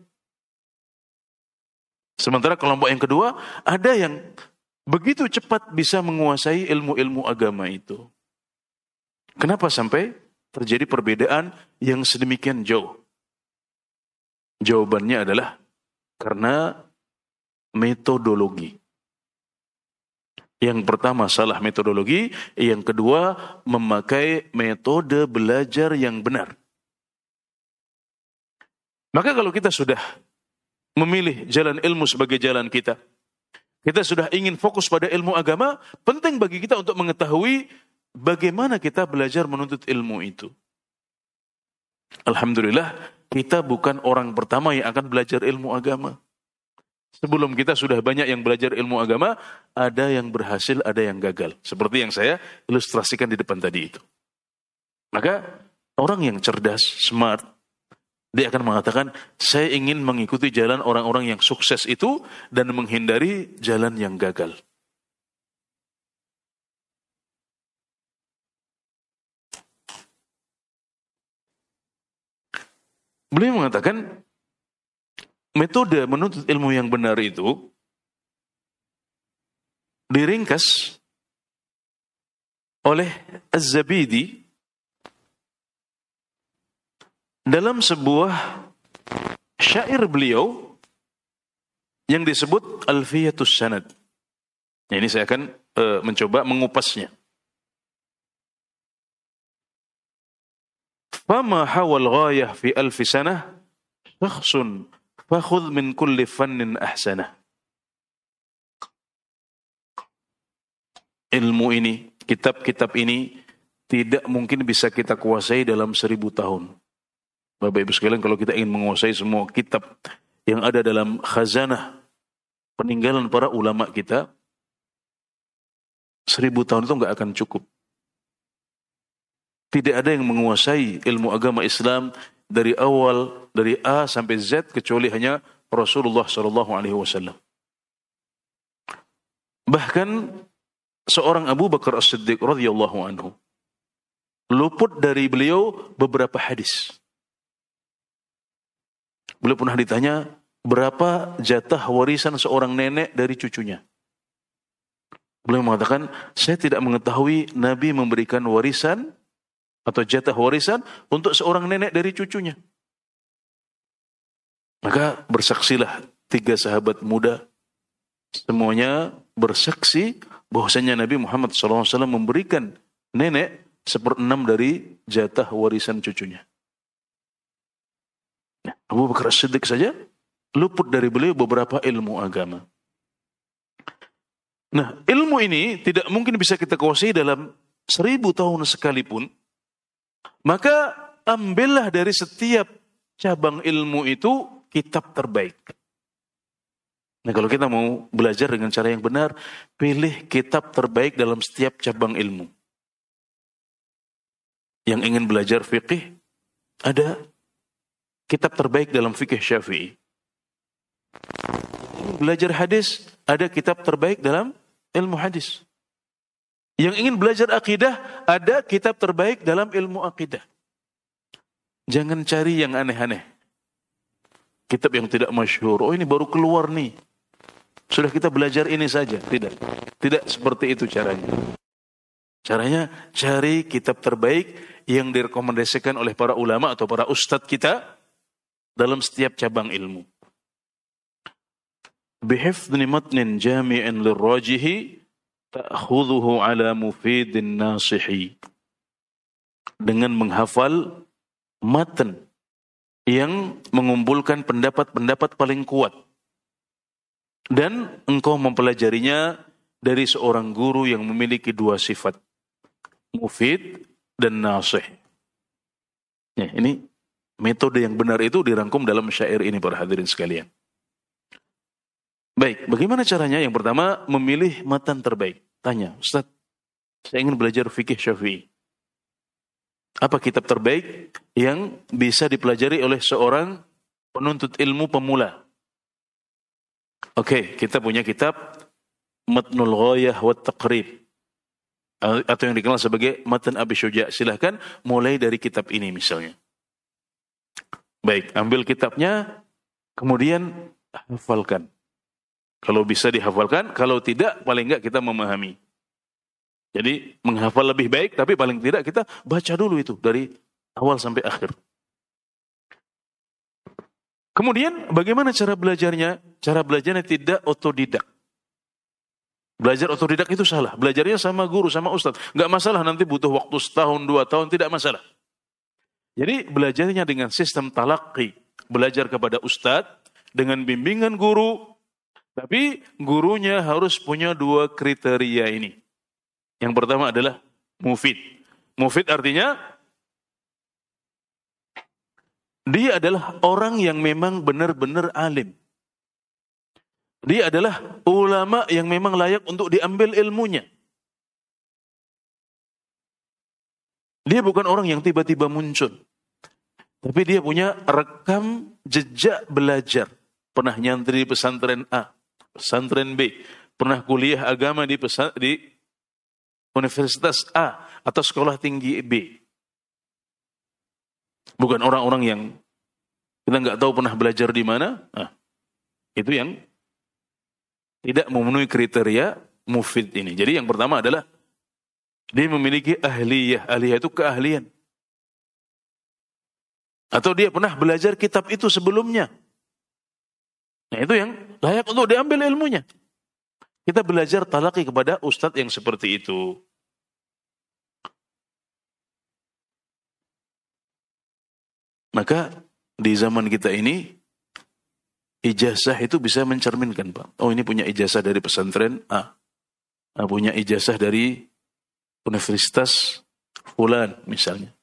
Sementara kelompok yang kedua ada yang begitu cepat bisa menguasai ilmu-ilmu agama itu. Kenapa sampai terjadi perbedaan yang sedemikian jauh? Jawabannya adalah karena metodologi. Yang pertama salah metodologi, yang kedua memakai metode belajar yang benar. Maka kalau kita sudah memilih jalan ilmu sebagai jalan kita, kita sudah ingin fokus pada ilmu agama, penting bagi kita untuk mengetahui bagaimana kita belajar menuntut ilmu itu. Alhamdulillah, kita bukan orang pertama yang akan belajar ilmu agama. Sebelum kita sudah banyak yang belajar ilmu agama, ada yang berhasil, ada yang gagal. Seperti yang saya ilustrasikan di depan tadi itu. Maka orang yang cerdas, smart, dia akan mengatakan, saya ingin mengikuti jalan orang-orang yang sukses itu dan menghindari jalan yang gagal. Beliau mengatakan, metode menuntut ilmu yang benar itu diringkas oleh Az-Zabidi dalam sebuah syair beliau yang disebut Alfiyatus Sanad. Nah, ini saya akan uh, mencoba mengupasnya. Fama hawal ghayah fi alfi sanah syakhsun Fakhud min kulli fannin ahsanah. Ilmu ini, kitab-kitab ini tidak mungkin bisa kita kuasai dalam seribu tahun. Bapak Ibu sekalian kalau kita ingin menguasai semua kitab yang ada dalam khazanah peninggalan para ulama kita, seribu tahun itu nggak akan cukup. Tidak ada yang menguasai ilmu agama Islam dari awal dari A sampai Z kecuali hanya Rasulullah Shallallahu Alaihi Wasallam. Bahkan seorang Abu Bakar As-Siddiq radhiyallahu anhu luput dari beliau beberapa hadis. Beliau pernah ditanya berapa jatah warisan seorang nenek dari cucunya. Beliau mengatakan, saya tidak mengetahui Nabi memberikan warisan atau jatah warisan untuk seorang nenek dari cucunya. Maka bersaksilah tiga sahabat muda semuanya bersaksi bahwasanya Nabi Muhammad SAW memberikan nenek seperenam dari jatah warisan cucunya. Nah, Abu Bakar Siddiq saja luput dari beliau beberapa ilmu agama. Nah, ilmu ini tidak mungkin bisa kita kuasai dalam seribu tahun sekalipun maka ambillah dari setiap cabang ilmu itu kitab terbaik. Nah kalau kita mau belajar dengan cara yang benar, pilih kitab terbaik dalam setiap cabang ilmu. Yang ingin belajar fikih, ada kitab terbaik dalam fikih syafi'i. Belajar hadis, ada kitab terbaik dalam ilmu hadis. Yang ingin belajar akidah, ada kitab terbaik dalam ilmu akidah. Jangan cari yang aneh-aneh. Kitab yang tidak masyhur. Oh ini baru keluar nih. Sudah kita belajar ini saja. Tidak. Tidak seperti itu caranya. Caranya cari kitab terbaik yang direkomendasikan oleh para ulama atau para ustadz kita dalam setiap cabang ilmu. Bihifdni matnin jami'in lirrajihi ta'khudhuhu ala mufidin nasihi dengan menghafal matan yang mengumpulkan pendapat-pendapat paling kuat. Dan engkau mempelajarinya dari seorang guru yang memiliki dua sifat. Mufid dan nasih. Ya, ini metode yang benar itu dirangkum dalam syair ini para hadirin sekalian. Baik, bagaimana caranya? Yang pertama, memilih matan terbaik. Tanya, Ustaz, saya ingin belajar fikih syafi'i. Apa kitab terbaik yang bisa dipelajari oleh seorang penuntut ilmu pemula? Oke, okay, kita punya kitab Matnul Ghayah wa Taqrib atau yang dikenal sebagai Matan Abi Syuja. Silahkan mulai dari kitab ini misalnya. Baik, ambil kitabnya, kemudian hafalkan. Kalau bisa dihafalkan, kalau tidak paling enggak kita memahami. Jadi menghafal lebih baik, tapi paling tidak kita baca dulu itu dari awal sampai akhir. Kemudian bagaimana cara belajarnya? Cara belajarnya tidak otodidak. Belajar otodidak itu salah. Belajarnya sama guru, sama ustadz. Nggak masalah nanti butuh waktu setahun, dua tahun, tidak masalah. Jadi belajarnya dengan sistem talaki. Belajar kepada ustadz, dengan bimbingan guru. Tapi gurunya harus punya dua kriteria ini. Yang pertama adalah mufid. Mufid artinya dia adalah orang yang memang benar-benar alim. Dia adalah ulama yang memang layak untuk diambil ilmunya. Dia bukan orang yang tiba-tiba muncul. Tapi dia punya rekam jejak belajar. Pernah nyantri pesantren A, pesantren B, pernah kuliah agama di, pesan, di universitas A atau sekolah tinggi B. Bukan orang-orang yang kita nggak tahu pernah belajar di mana. Nah, itu yang tidak memenuhi kriteria mufid ini. Jadi yang pertama adalah dia memiliki ahliyah. Ahliyah itu keahlian. Atau dia pernah belajar kitab itu sebelumnya. Nah itu yang layak untuk diambil ilmunya. Kita belajar talaki kepada ustadz yang seperti itu. Maka di zaman kita ini ijazah itu bisa mencerminkan Pak. Oh ini punya ijazah dari pesantren A. Nah, punya ijazah dari universitas Fulan misalnya.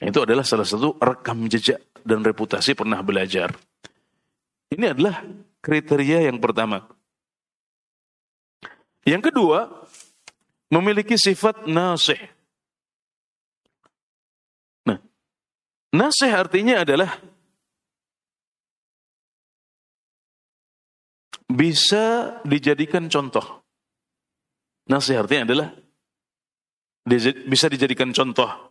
Nah, itu adalah salah satu rekam jejak dan reputasi pernah belajar. Ini adalah kriteria yang pertama. Yang kedua, memiliki sifat nasih. Nah, nasih artinya adalah bisa dijadikan contoh. Nasih artinya adalah bisa dijadikan contoh.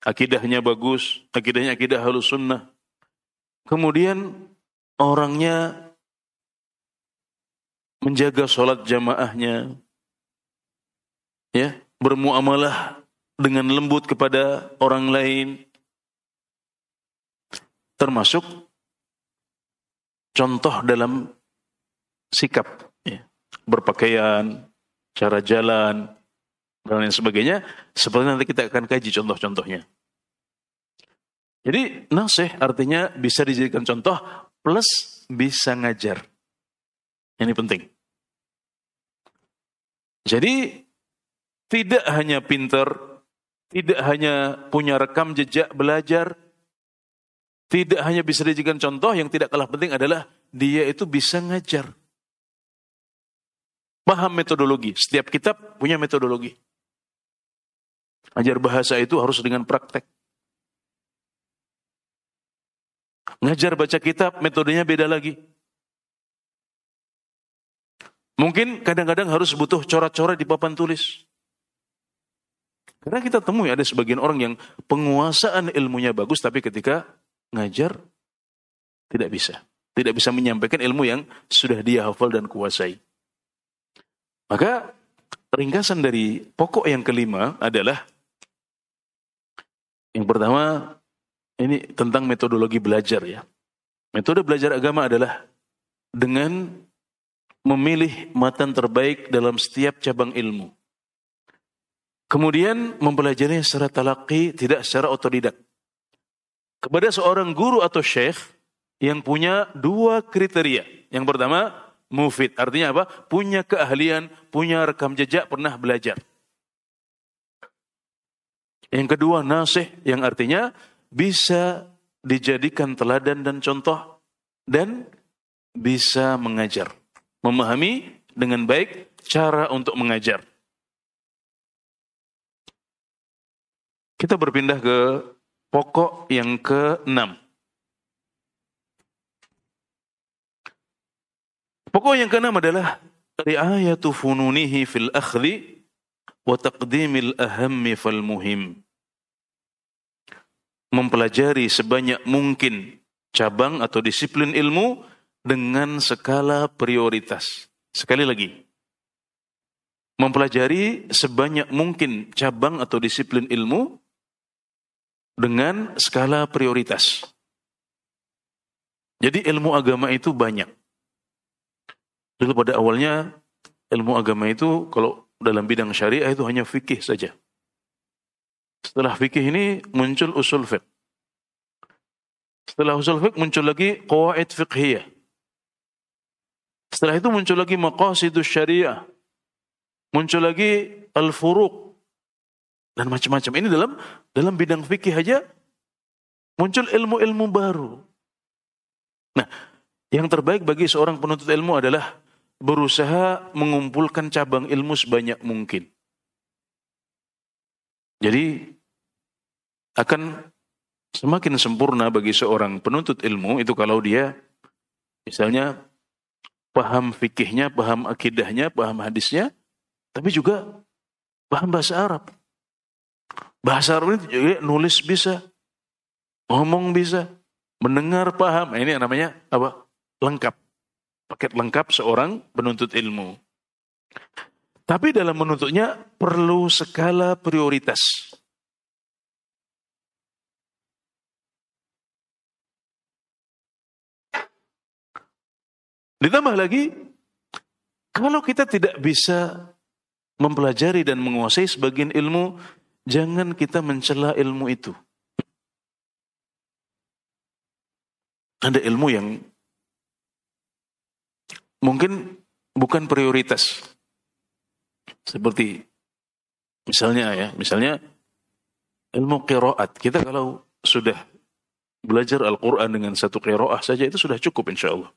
Akidahnya bagus, akidahnya akidah halus sunnah. Kemudian orangnya menjaga sholat jamaahnya, ya, bermuamalah dengan lembut kepada orang lain, termasuk contoh dalam sikap, ya, berpakaian, cara jalan, dan lain sebagainya, seperti nanti kita akan kaji contoh-contohnya. Jadi nasih artinya bisa dijadikan contoh plus bisa ngajar. Ini penting. Jadi tidak hanya pinter, tidak hanya punya rekam jejak belajar, tidak hanya bisa dijadikan contoh, yang tidak kalah penting adalah dia itu bisa ngajar. Paham metodologi. Setiap kitab punya metodologi. Ajar bahasa itu harus dengan praktek. Ngajar baca kitab, metodenya beda lagi. Mungkin kadang-kadang harus butuh coret-coret di papan tulis. Karena kita temui ada sebagian orang yang penguasaan ilmunya bagus, tapi ketika ngajar tidak bisa. Tidak bisa menyampaikan ilmu yang sudah dia hafal dan kuasai. Maka ringkasan dari pokok yang kelima adalah yang pertama ini tentang metodologi belajar ya. Metode belajar agama adalah dengan memilih matan terbaik dalam setiap cabang ilmu. Kemudian mempelajarinya secara talaki, tidak secara otodidak. kepada seorang guru atau syekh yang punya dua kriteria. Yang pertama, mufid. Artinya apa? Punya keahlian, punya rekam jejak, pernah belajar. Yang kedua, nasih yang artinya bisa dijadikan teladan dan contoh dan bisa mengajar. Memahami dengan baik cara untuk mengajar. Kita berpindah ke pokok yang ke-6. Pokok yang ke-6 adalah riayatu fununihi fil akhli wa taqdimil ahammi fal muhim. Mempelajari sebanyak mungkin cabang atau disiplin ilmu dengan skala prioritas. Sekali lagi, mempelajari sebanyak mungkin cabang atau disiplin ilmu dengan skala prioritas. Jadi ilmu agama itu banyak. Dulu pada awalnya ilmu agama itu kalau dalam bidang syariah itu hanya fikih saja. Setelah fikih ini muncul usul fiqh. Setelah usul fiqh muncul lagi qawaid fiqhiyah. Setelah itu muncul lagi maqasidus syariah. Muncul lagi al-furuq dan macam-macam. Ini dalam dalam bidang fikih aja muncul ilmu-ilmu baru. Nah, yang terbaik bagi seorang penuntut ilmu adalah berusaha mengumpulkan cabang ilmu sebanyak mungkin. Jadi akan semakin sempurna bagi seorang penuntut ilmu itu kalau dia misalnya paham fikihnya, paham akidahnya, paham hadisnya, tapi juga paham bahasa Arab. Bahasa Arab ini juga nulis bisa, ngomong bisa, mendengar paham. Nah, ini namanya apa? Lengkap. Paket lengkap seorang penuntut ilmu. Tapi dalam menuntutnya perlu skala prioritas. Ditambah lagi, kalau kita tidak bisa mempelajari dan menguasai sebagian ilmu, Jangan kita mencela ilmu itu. Ada ilmu yang mungkin bukan prioritas. Seperti misalnya ya, misalnya ilmu qiraat. Kita kalau sudah belajar Al-Quran dengan satu qiraah saja itu sudah cukup insya Allah.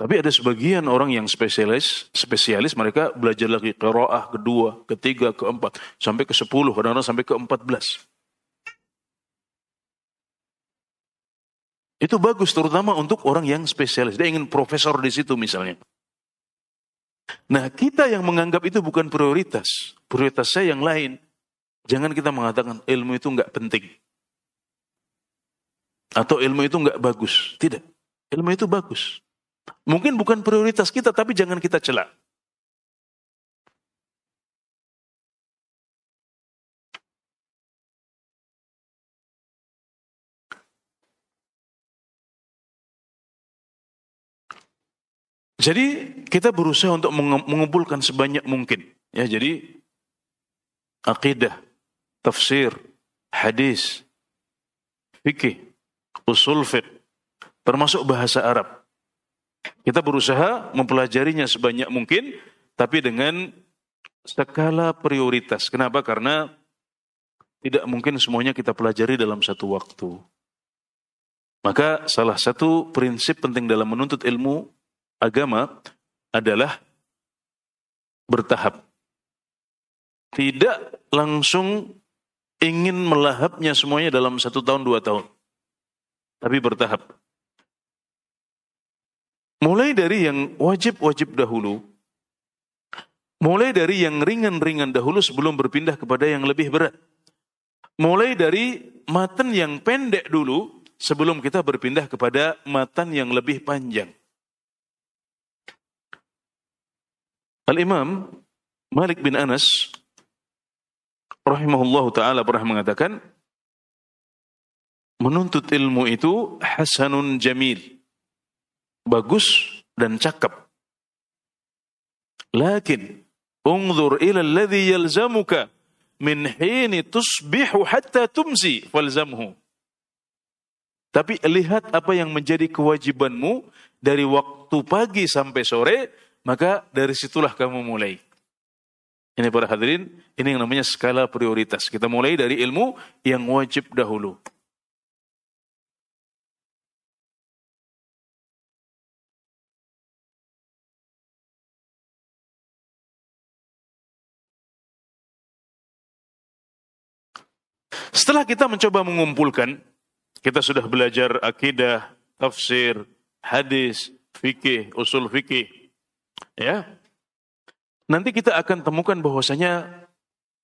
Tapi ada sebagian orang yang spesialis, spesialis mereka belajar lagi qiraah kedua, ketiga, keempat, sampai ke sepuluh, kadang-kadang sampai ke empat belas. Itu bagus terutama untuk orang yang spesialis. Dia ingin profesor di situ misalnya. Nah kita yang menganggap itu bukan prioritas. Prioritas saya yang lain. Jangan kita mengatakan ilmu itu nggak penting. Atau ilmu itu nggak bagus. Tidak. Ilmu itu bagus. Mungkin bukan prioritas kita, tapi jangan kita celak. Jadi kita berusaha untuk mengumpulkan sebanyak mungkin. Ya, jadi akidah, tafsir, hadis, fikih, usul fiqh, termasuk bahasa Arab. Kita berusaha mempelajarinya sebanyak mungkin, tapi dengan skala prioritas. Kenapa? Karena tidak mungkin semuanya kita pelajari dalam satu waktu. Maka salah satu prinsip penting dalam menuntut ilmu agama adalah bertahap. Tidak langsung ingin melahapnya semuanya dalam satu tahun, dua tahun. Tapi bertahap. Mulai dari yang wajib-wajib dahulu, mulai dari yang ringan-ringan dahulu sebelum berpindah kepada yang lebih berat. Mulai dari matan yang pendek dulu sebelum kita berpindah kepada matan yang lebih panjang. Al-Imam Malik bin Anas rahimahullah taala pernah mengatakan menuntut ilmu itu hasanun jamil bagus dan cakep. Lakin unzur ila alladhi yalzamuka min hini tusbihu hatta tumsi falzamhu. Tapi lihat apa yang menjadi kewajibanmu dari waktu pagi sampai sore, maka dari situlah kamu mulai. Ini para hadirin, ini yang namanya skala prioritas. Kita mulai dari ilmu yang wajib dahulu. Setelah kita mencoba mengumpulkan, kita sudah belajar akidah, tafsir, hadis, fikih, usul fikih. Ya. Nanti kita akan temukan bahwasanya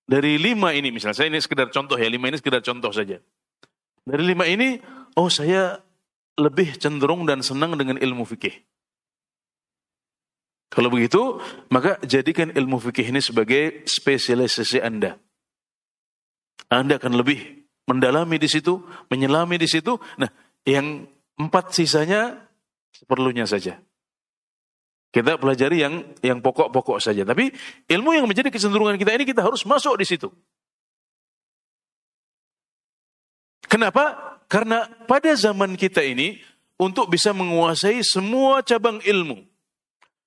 dari lima ini, misalnya saya ini sekedar contoh ya, lima ini sekedar contoh saja. Dari lima ini, oh saya lebih cenderung dan senang dengan ilmu fikih. Kalau begitu, maka jadikan ilmu fikih ini sebagai spesialisasi Anda. Anda akan lebih mendalami di situ, menyelami di situ. Nah, yang empat sisanya seperlunya saja. Kita pelajari yang yang pokok-pokok saja. Tapi ilmu yang menjadi kecenderungan kita ini kita harus masuk di situ. Kenapa? Karena pada zaman kita ini untuk bisa menguasai semua cabang ilmu,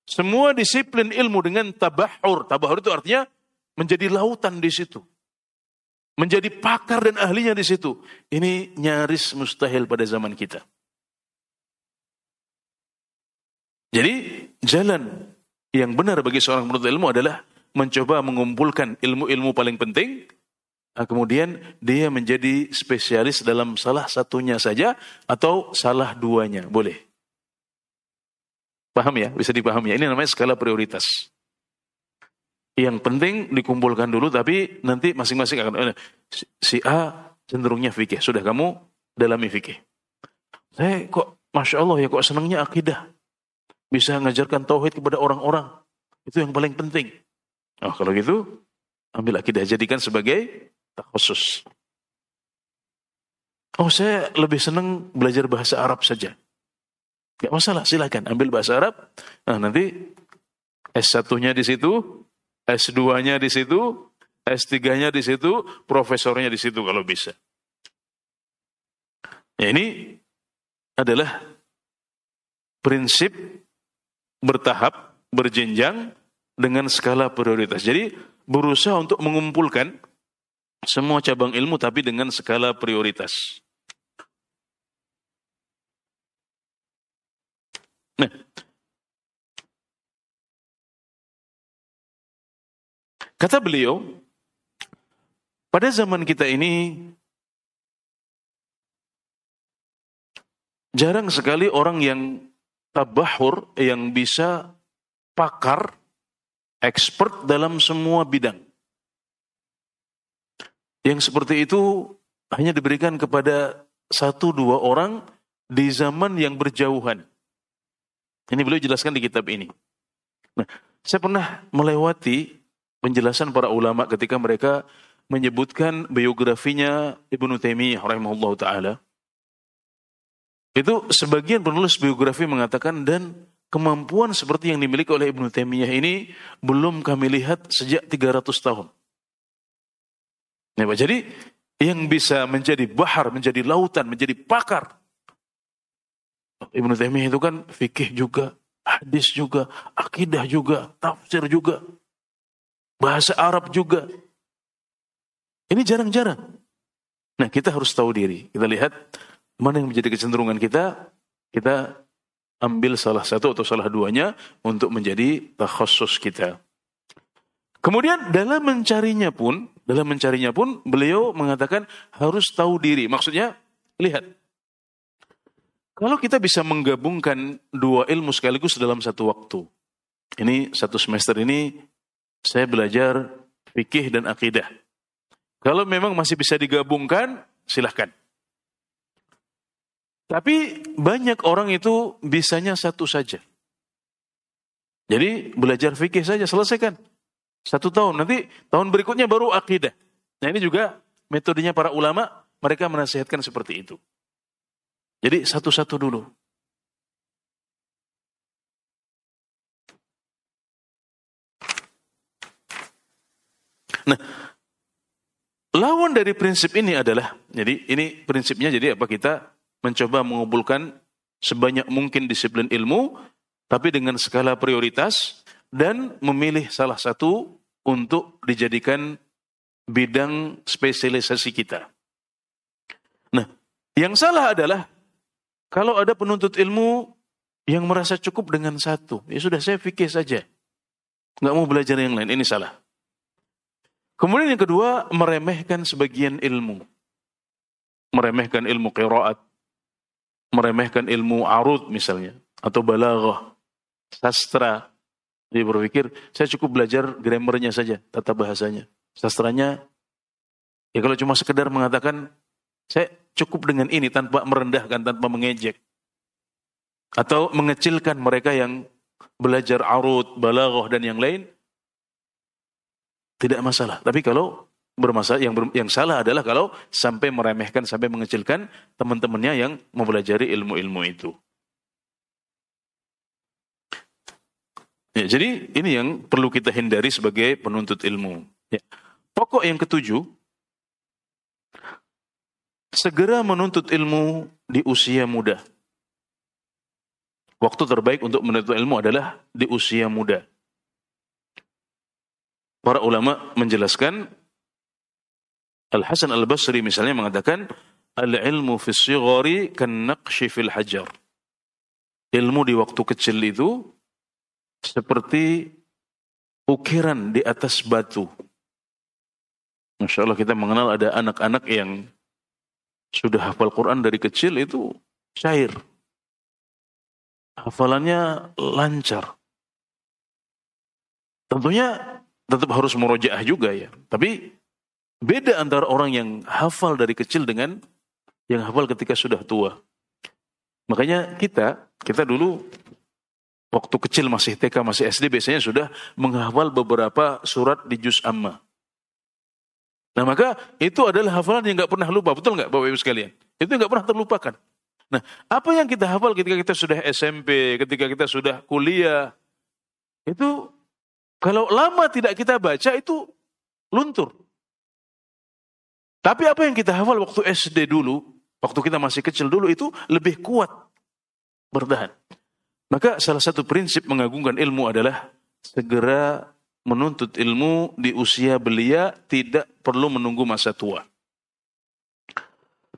semua disiplin ilmu dengan tabahur. Tabahur itu artinya menjadi lautan di situ menjadi pakar dan ahlinya di situ. Ini nyaris mustahil pada zaman kita. Jadi jalan yang benar bagi seorang penuntut ilmu adalah mencoba mengumpulkan ilmu-ilmu paling penting, nah, kemudian dia menjadi spesialis dalam salah satunya saja atau salah duanya, boleh. Paham ya? Bisa dipahami ya? Ini namanya skala prioritas. Yang penting dikumpulkan dulu tapi nanti masing-masing akan si A cenderungnya fikih. Sudah kamu dalami fikih. Saya kok Masya Allah ya kok senangnya akidah. Bisa mengajarkan tauhid kepada orang-orang. Itu yang paling penting. Oh kalau gitu ambil akidah jadikan sebagai khusus. Oh saya lebih senang belajar bahasa Arab saja. Gak masalah silakan ambil bahasa Arab. Nah nanti S1-nya di situ, S2-nya di situ, S3-nya di situ, profesornya di situ kalau bisa. Ya, ini adalah prinsip bertahap, berjenjang dengan skala prioritas. Jadi berusaha untuk mengumpulkan semua cabang ilmu tapi dengan skala prioritas. Nah, Kata beliau, pada zaman kita ini jarang sekali orang yang tabahur yang bisa pakar expert dalam semua bidang. Yang seperti itu hanya diberikan kepada satu dua orang di zaman yang berjauhan. Ini beliau jelaskan di kitab ini. Nah, saya pernah melewati penjelasan para ulama ketika mereka menyebutkan biografinya Ibnu Taimiyah rahimahullah taala. Itu sebagian penulis biografi mengatakan dan kemampuan seperti yang dimiliki oleh Ibnu Taimiyah ini belum kami lihat sejak 300 tahun. Nah, jadi yang bisa menjadi bahar, menjadi lautan, menjadi pakar. Ibnu Taimiyah itu kan fikih juga, hadis juga, akidah juga, tafsir juga. Bahasa Arab juga. Ini jarang-jarang. Nah kita harus tahu diri. Kita lihat mana yang menjadi kecenderungan kita. Kita ambil salah satu atau salah duanya untuk menjadi takhusus kita. Kemudian dalam mencarinya pun, dalam mencarinya pun beliau mengatakan harus tahu diri. Maksudnya, lihat. Kalau kita bisa menggabungkan dua ilmu sekaligus dalam satu waktu. Ini satu semester ini saya belajar fikih dan akidah. Kalau memang masih bisa digabungkan, silahkan. Tapi banyak orang itu bisanya satu saja. Jadi belajar fikih saja, selesaikan. Satu tahun, nanti tahun berikutnya baru akidah. Nah ini juga metodenya para ulama, mereka menasihatkan seperti itu. Jadi satu-satu dulu. Nah, lawan dari prinsip ini adalah, jadi ini prinsipnya jadi apa kita mencoba mengumpulkan sebanyak mungkin disiplin ilmu, tapi dengan skala prioritas dan memilih salah satu untuk dijadikan bidang spesialisasi kita. Nah, yang salah adalah kalau ada penuntut ilmu yang merasa cukup dengan satu, ya sudah saya fikir saja. Nggak mau belajar yang lain, ini salah. Kemudian yang kedua, meremehkan sebagian ilmu. Meremehkan ilmu qiraat, meremehkan ilmu arud misalnya, atau balaghah, sastra. Dia berpikir, saya cukup belajar grammarnya saja, tata bahasanya. Sastranya, ya kalau cuma sekedar mengatakan, saya cukup dengan ini tanpa merendahkan, tanpa mengejek. Atau mengecilkan mereka yang belajar arut, balaghah dan yang lain. Tidak masalah. Tapi kalau bermasalah yang ber, yang salah adalah kalau sampai meremehkan sampai mengecilkan teman-temannya yang mempelajari ilmu-ilmu itu. Ya, jadi ini yang perlu kita hindari sebagai penuntut ilmu. Ya. Pokok yang ketujuh, segera menuntut ilmu di usia muda. Waktu terbaik untuk menuntut ilmu adalah di usia muda. Para ulama menjelaskan Al Hasan Al Basri misalnya mengatakan al ilmu fi sighari kan fil hajar. Ilmu di waktu kecil itu seperti ukiran di atas batu. Masya Allah kita mengenal ada anak-anak yang sudah hafal Quran dari kecil itu cair. Hafalannya lancar. Tentunya tetap harus murojaah juga ya. Tapi beda antara orang yang hafal dari kecil dengan yang hafal ketika sudah tua. Makanya kita, kita dulu waktu kecil masih TK, masih SD biasanya sudah menghafal beberapa surat di juz amma. Nah maka itu adalah hafalan yang nggak pernah lupa, betul nggak Bapak Ibu sekalian? Itu nggak pernah terlupakan. Nah apa yang kita hafal ketika kita sudah SMP, ketika kita sudah kuliah, itu kalau lama tidak kita baca itu luntur. Tapi apa yang kita hafal waktu SD dulu, waktu kita masih kecil dulu itu lebih kuat bertahan. Maka salah satu prinsip mengagungkan ilmu adalah segera menuntut ilmu di usia belia tidak perlu menunggu masa tua.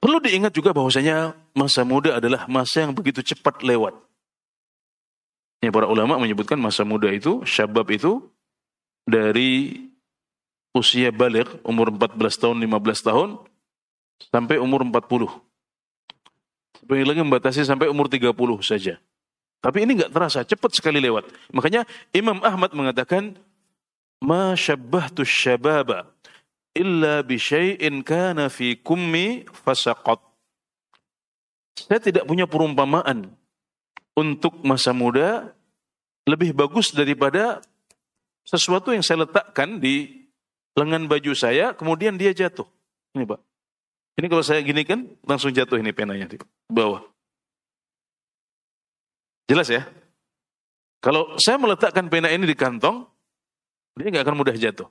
Perlu diingat juga bahwasanya masa muda adalah masa yang begitu cepat lewat. Ya, para ulama menyebutkan masa muda itu, syabab itu, dari usia balik, umur 14 tahun, 15 tahun, sampai umur 40. Sebenarnya lagi membatasi sampai umur 30 saja. Tapi ini nggak terasa, cepat sekali lewat. Makanya Imam Ahmad mengatakan, ma syabbahtu syababa illa bi syai'in kana fi kummi fasaqat. Saya tidak punya perumpamaan untuk masa muda lebih bagus daripada sesuatu yang saya letakkan di lengan baju saya, kemudian dia jatuh. Ini Pak. Ini kalau saya gini kan, langsung jatuh ini penanya di bawah. Jelas ya? Kalau saya meletakkan pena ini di kantong, dia nggak akan mudah jatuh.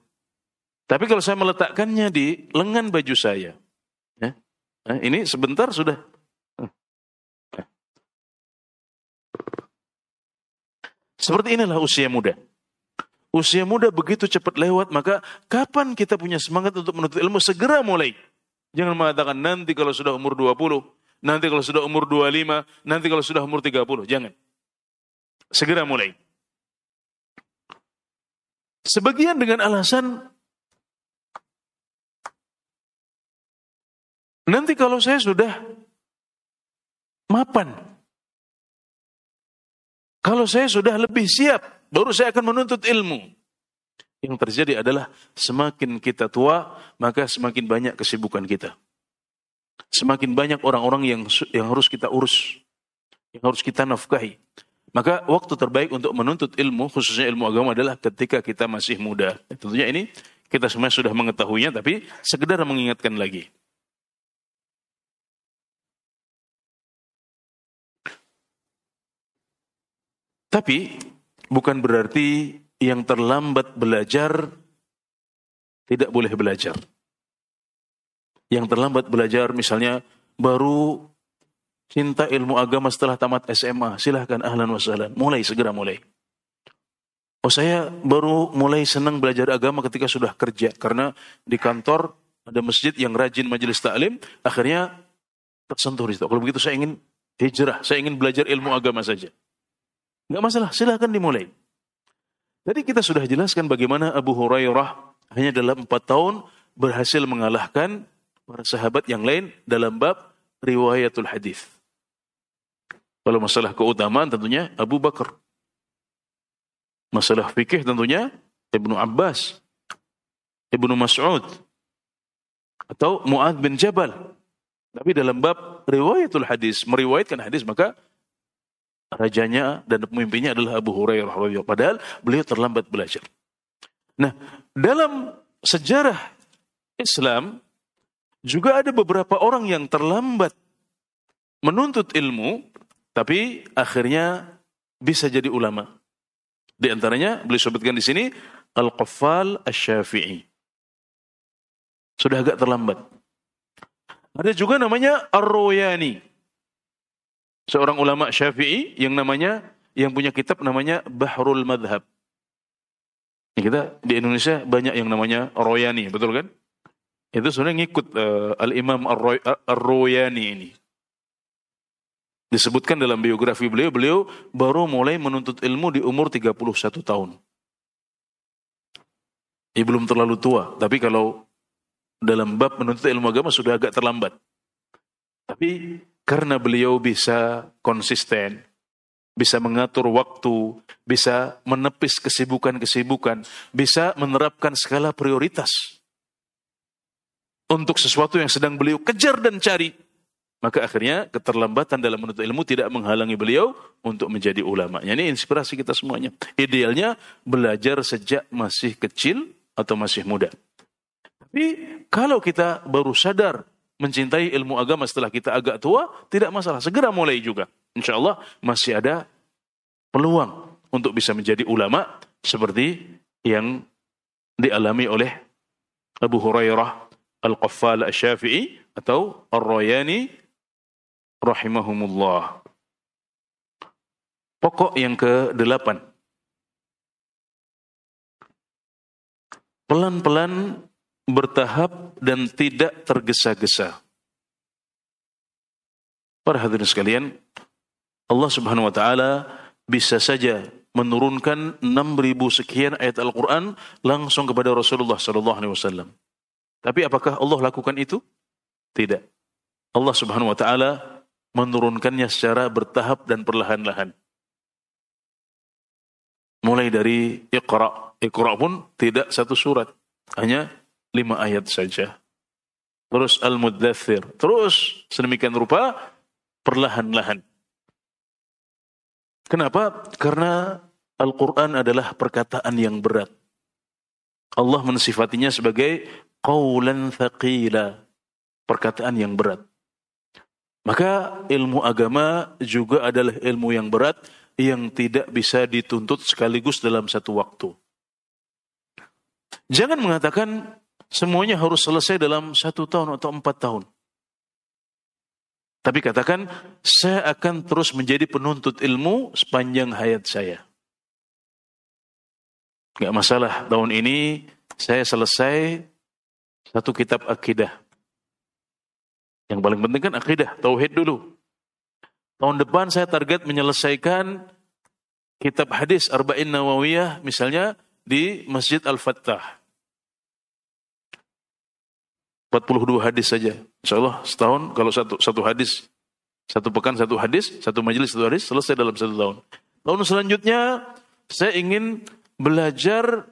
Tapi kalau saya meletakkannya di lengan baju saya, ya, nah ini sebentar sudah. Seperti inilah usia muda. Usia muda begitu cepat lewat, maka kapan kita punya semangat untuk menuntut ilmu? Segera mulai. Jangan mengatakan nanti kalau sudah umur 20, nanti kalau sudah umur 25, nanti kalau sudah umur 30. Jangan. Segera mulai. Sebagian dengan alasan nanti kalau saya sudah mapan, kalau saya sudah lebih siap, baru saya akan menuntut ilmu. Yang terjadi adalah semakin kita tua, maka semakin banyak kesibukan kita. Semakin banyak orang-orang yang yang harus kita urus, yang harus kita nafkahi. Maka waktu terbaik untuk menuntut ilmu, khususnya ilmu agama adalah ketika kita masih muda. Tentunya ini kita semua sudah mengetahuinya, tapi sekedar mengingatkan lagi. Tapi bukan berarti yang terlambat belajar tidak boleh belajar. Yang terlambat belajar misalnya baru cinta ilmu agama setelah tamat SMA, silahkan ahlan wasahlan. Mulai, segera mulai. Oh saya baru mulai senang belajar agama ketika sudah kerja. Karena di kantor ada masjid yang rajin majelis taklim, akhirnya tersentuh di situ. Kalau begitu saya ingin hijrah, saya ingin belajar ilmu agama saja. Enggak masalah, silahkan dimulai. Tadi kita sudah jelaskan bagaimana Abu Hurairah hanya dalam empat tahun berhasil mengalahkan para sahabat yang lain dalam bab riwayatul hadis. Kalau masalah keutamaan tentunya Abu Bakar. Masalah fikih tentunya Ibnu Abbas, Ibnu Mas'ud, atau Mu'ad bin Jabal. Tapi dalam bab riwayatul hadis, meriwayatkan hadis, maka rajanya dan pemimpinnya adalah Abu Hurairah. Padahal beliau terlambat belajar. Nah, dalam sejarah Islam juga ada beberapa orang yang terlambat menuntut ilmu, tapi akhirnya bisa jadi ulama. Di antaranya beliau sebutkan di sini Al-Qaffal Asy-Syafi'i. Sudah agak terlambat. Ada juga namanya Ar-Royani. Seorang ulama Syafi'i yang namanya yang punya kitab namanya Bahrul Madhab. Kita di Indonesia banyak yang namanya Royani, betul kan? Itu sebenarnya ngikut uh, Al-Imam Ar-Royani ini. Disebutkan dalam biografi beliau, beliau baru mulai menuntut ilmu di umur 31 tahun. Ia belum terlalu tua, tapi kalau dalam bab menuntut ilmu agama sudah agak terlambat. Tapi karena beliau bisa konsisten, bisa mengatur waktu, bisa menepis kesibukan-kesibukan, bisa menerapkan skala prioritas untuk sesuatu yang sedang beliau kejar dan cari, maka akhirnya keterlambatan dalam menuntut ilmu tidak menghalangi beliau untuk menjadi ulama. Ini inspirasi kita semuanya. Idealnya belajar sejak masih kecil atau masih muda. Tapi kalau kita baru sadar mencintai ilmu agama setelah kita agak tua, tidak masalah. Segera mulai juga. Insya Allah masih ada peluang untuk bisa menjadi ulama seperti yang dialami oleh Abu Hurairah Al-Qaffal Asy-Syafi'i atau Ar-Rayani rahimahumullah. Pokok yang ke-8. Pelan-pelan bertahap dan tidak tergesa-gesa. Para hadirin sekalian, Allah Subhanahu wa taala bisa saja menurunkan 6000 sekian ayat Al-Qur'an langsung kepada Rasulullah sallallahu alaihi wasallam. Tapi apakah Allah lakukan itu? Tidak. Allah Subhanahu wa taala menurunkannya secara bertahap dan perlahan-lahan. Mulai dari Iqra. Iqra pun tidak satu surat. Hanya lima ayat saja. Terus Al-Muddathir. Terus sedemikian rupa perlahan-lahan. Kenapa? Karena Al-Quran adalah perkataan yang berat. Allah mensifatinya sebagai qawlan thaqila. Perkataan yang berat. Maka ilmu agama juga adalah ilmu yang berat yang tidak bisa dituntut sekaligus dalam satu waktu. Jangan mengatakan semuanya harus selesai dalam satu tahun atau empat tahun. Tapi katakan, saya akan terus menjadi penuntut ilmu sepanjang hayat saya. Gak masalah, tahun ini saya selesai satu kitab akidah. Yang paling penting kan akidah, tauhid dulu. Tahun depan saya target menyelesaikan kitab hadis Arba'in Nawawiyah misalnya di Masjid Al-Fattah. 42 hadis saja. Insya Allah setahun kalau satu, satu hadis, satu pekan satu hadis, satu majelis satu hadis, selesai dalam satu tahun. Tahun selanjutnya saya ingin belajar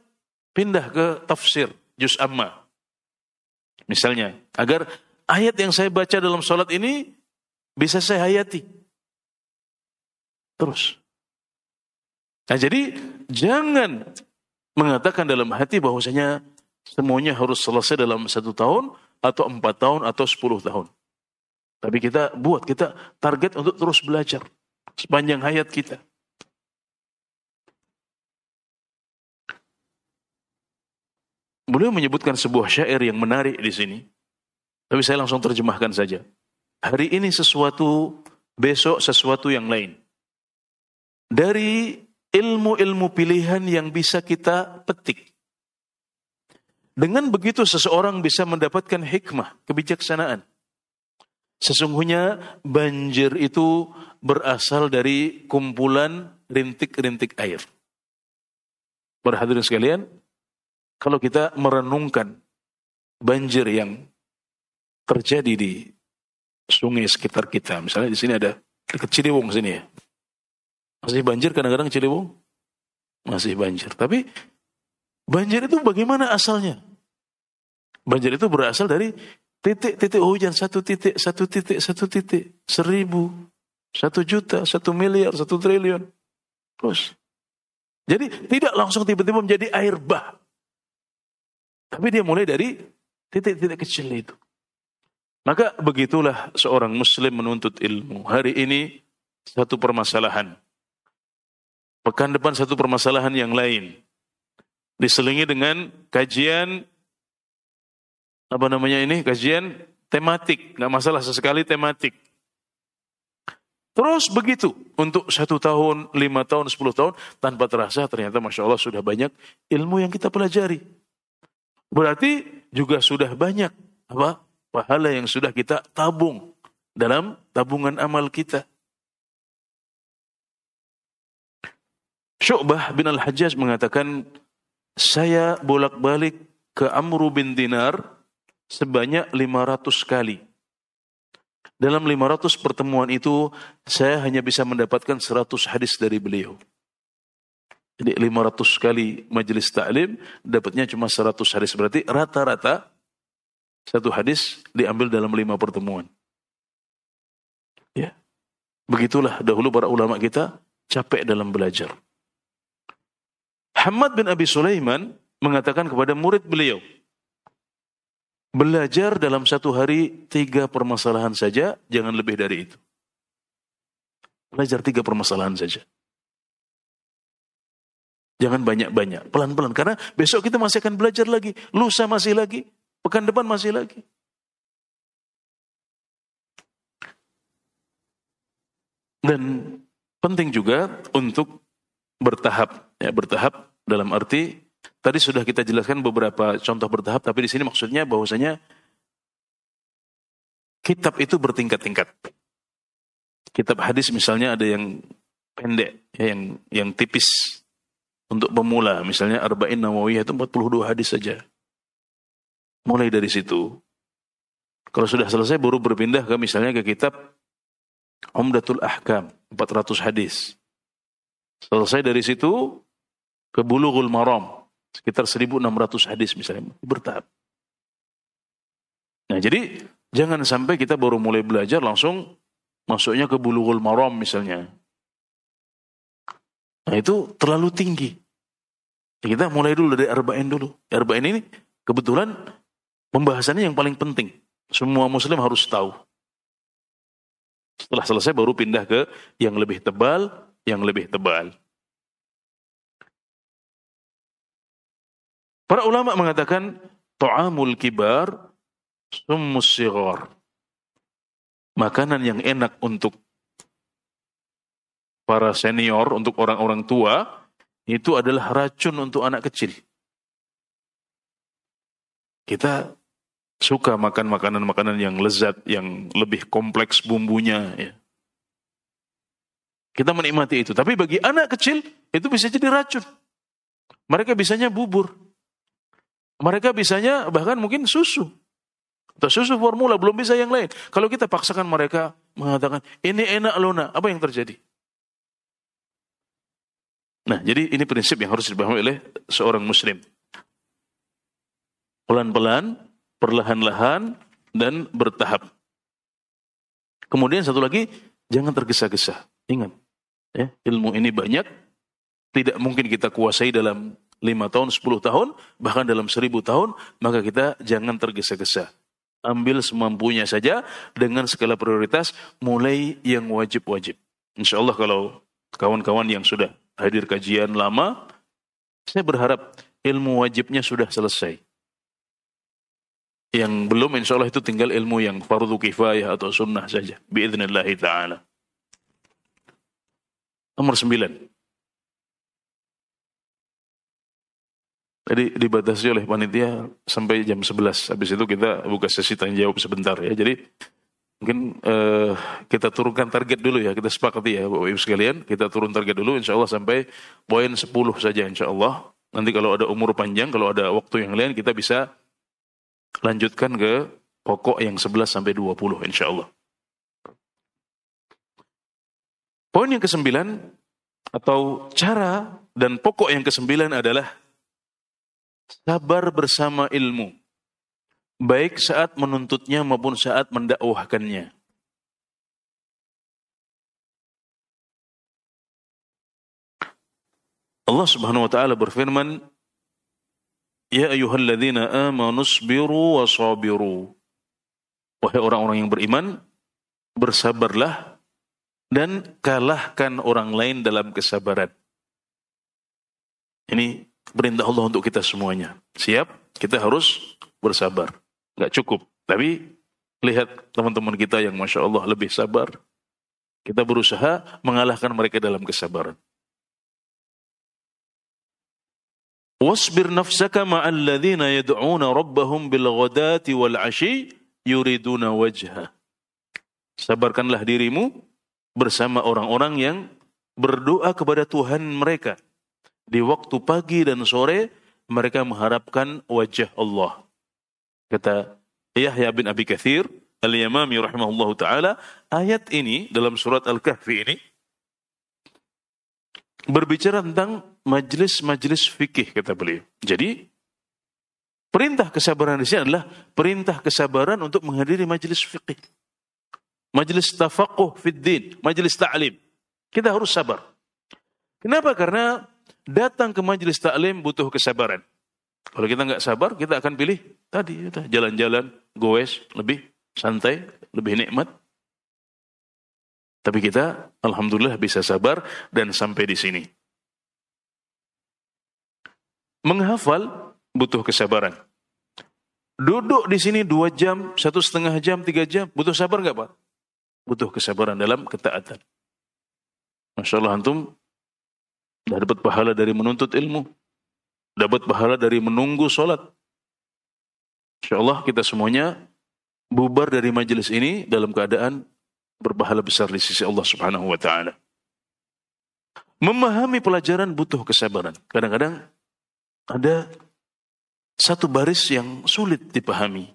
pindah ke tafsir, juz amma. Misalnya, agar ayat yang saya baca dalam sholat ini bisa saya hayati. Terus. Nah jadi jangan mengatakan dalam hati bahwasanya semuanya harus selesai dalam satu tahun atau empat tahun atau sepuluh tahun. Tapi kita buat, kita target untuk terus belajar sepanjang hayat kita. Beliau menyebutkan sebuah syair yang menarik di sini. Tapi saya langsung terjemahkan saja. Hari ini sesuatu besok sesuatu yang lain. Dari ilmu-ilmu pilihan yang bisa kita petik. Dengan begitu seseorang bisa mendapatkan hikmah, kebijaksanaan. Sesungguhnya banjir itu berasal dari kumpulan rintik-rintik air. Para hadirin sekalian, kalau kita merenungkan banjir yang terjadi di sungai sekitar kita, misalnya di sini ada dekat Ciliwung sini ya. Masih banjir kadang-kadang Ciliwung? Masih banjir. Tapi banjir itu bagaimana asalnya? Banjir itu berasal dari titik-titik hujan, satu titik, satu titik, satu titik, seribu, satu juta, satu miliar, satu triliun. Terus. Jadi tidak langsung tiba-tiba menjadi air bah. Tapi dia mulai dari titik-titik kecil itu. Maka begitulah seorang muslim menuntut ilmu. Hari ini satu permasalahan. Pekan depan satu permasalahan yang lain. Diselingi dengan kajian apa namanya ini? Kajian tematik, nggak masalah sesekali tematik. Terus begitu untuk satu tahun, lima tahun, sepuluh tahun tanpa terasa ternyata masya Allah sudah banyak ilmu yang kita pelajari. Berarti juga sudah banyak apa pahala yang sudah kita tabung dalam tabungan amal kita. Syu'bah bin Al-Hajjaj mengatakan, saya bolak-balik ke Amru bin Dinar sebanyak 500 kali. Dalam 500 pertemuan itu, saya hanya bisa mendapatkan 100 hadis dari beliau. Jadi 500 kali majelis taklim, dapatnya cuma 100 hadis. Berarti rata-rata satu hadis diambil dalam lima pertemuan. Ya. Begitulah dahulu para ulama kita capek dalam belajar. Hamad bin Abi Sulaiman mengatakan kepada murid beliau, belajar dalam satu hari tiga permasalahan saja, jangan lebih dari itu. Belajar tiga permasalahan saja. Jangan banyak-banyak, pelan-pelan. Karena besok kita masih akan belajar lagi, lusa masih lagi, pekan depan masih lagi. Dan penting juga untuk bertahap, ya bertahap dalam arti tadi sudah kita jelaskan beberapa contoh bertahap, tapi di sini maksudnya bahwasanya kitab itu bertingkat-tingkat. Kitab hadis misalnya ada yang pendek, ya, yang yang tipis untuk pemula, misalnya Arba'in Nawawiyah itu 42 hadis saja. Mulai dari situ. Kalau sudah selesai baru berpindah ke misalnya ke kitab Umdatul Ahkam, 400 hadis. Selesai dari situ ke Bulughul Maram, sekitar 1600 hadis misalnya, bertahap. Nah, jadi jangan sampai kita baru mulai belajar langsung masuknya ke Bulughul Maram misalnya. Nah, itu terlalu tinggi. Kita mulai dulu dari Arba'in dulu. Arba'in ini kebetulan pembahasannya yang paling penting. Semua muslim harus tahu. Setelah selesai baru pindah ke yang lebih tebal, yang lebih tebal. Para ulama mengatakan ta'amul kibar summus sigar. Makanan yang enak untuk para senior, untuk orang-orang tua, itu adalah racun untuk anak kecil. Kita suka makan makanan-makanan yang lezat, yang lebih kompleks bumbunya. Ya. Kita menikmati itu. Tapi bagi anak kecil, itu bisa jadi racun. Mereka bisanya bubur. Mereka bisanya bahkan mungkin susu. Atau susu formula, belum bisa yang lain. Kalau kita paksakan mereka mengatakan, ini enak lona, apa yang terjadi? Nah, jadi ini prinsip yang harus dipahami oleh seorang muslim. Pelan-pelan, perlahan-lahan, dan bertahap. Kemudian satu lagi, jangan tergesa-gesa. Ingat, ya, ilmu ini banyak, tidak mungkin kita kuasai dalam lima tahun, sepuluh tahun, bahkan dalam seribu tahun, maka kita jangan tergesa-gesa. Ambil semampunya saja dengan skala prioritas, mulai yang wajib-wajib. Insya Allah kalau kawan-kawan yang sudah hadir kajian lama, saya berharap ilmu wajibnya sudah selesai. Yang belum insya Allah itu tinggal ilmu yang fardu kifayah atau sunnah saja. Biidhnillahi ta'ala. Nomor sembilan. Jadi dibatasi oleh panitia sampai jam 11. Habis itu kita buka sesi tanya jawab sebentar ya. Jadi mungkin uh, kita turunkan target dulu ya. Kita sepakati ya Bapak Ibu sekalian. Kita turun target dulu insya Allah sampai poin 10 saja insya Allah. Nanti kalau ada umur panjang, kalau ada waktu yang lain kita bisa lanjutkan ke pokok yang 11 sampai 20 insya Allah. Poin yang kesembilan atau cara dan pokok yang kesembilan adalah sabar bersama ilmu. Baik saat menuntutnya maupun saat mendakwahkannya. Allah Subhanahu wa taala berfirman, "Ya ayyuhalladzina amanu sabiru wa sabiru." Wahai orang-orang yang beriman, bersabarlah dan kalahkan orang lain dalam kesabaran. Ini perintah Allah untuk kita semuanya. Siap? Kita harus bersabar. Gak cukup. Tapi lihat teman-teman kita yang Masya Allah lebih sabar. Kita berusaha mengalahkan mereka dalam kesabaran. Wasbir nafsaka ma'alladhina yad'una rabbahum bil ghadati wal ashi yuriduna wajha. Sabarkanlah dirimu bersama orang-orang yang berdoa kepada Tuhan mereka di waktu pagi dan sore mereka mengharapkan wajah Allah. Kata Yahya bin Abi Kathir Al-Yamami rahimahullah ta'ala, ayat ini dalam surat Al-Kahfi ini berbicara tentang majlis-majlis fikih kata beliau. Jadi perintah kesabaran di sini adalah perintah kesabaran untuk menghadiri majlis fikih. Majlis tafaqquh fid din, majlis ta'lim. Kita harus sabar. Kenapa? Karena datang ke majelis taklim butuh kesabaran. Kalau kita nggak sabar, kita akan pilih tadi jalan-jalan, goes, lebih santai, lebih nikmat. Tapi kita, alhamdulillah bisa sabar dan sampai di sini. Menghafal butuh kesabaran. Duduk di sini dua jam, satu setengah jam, tiga jam, butuh sabar nggak pak? Butuh kesabaran dalam ketaatan. Masya Allah antum dapat pahala dari menuntut ilmu. Dapat pahala dari menunggu sholat. Insya Allah kita semuanya bubar dari majelis ini dalam keadaan berpahala besar di sisi Allah subhanahu wa ta'ala. Memahami pelajaran butuh kesabaran. Kadang-kadang ada satu baris yang sulit dipahami.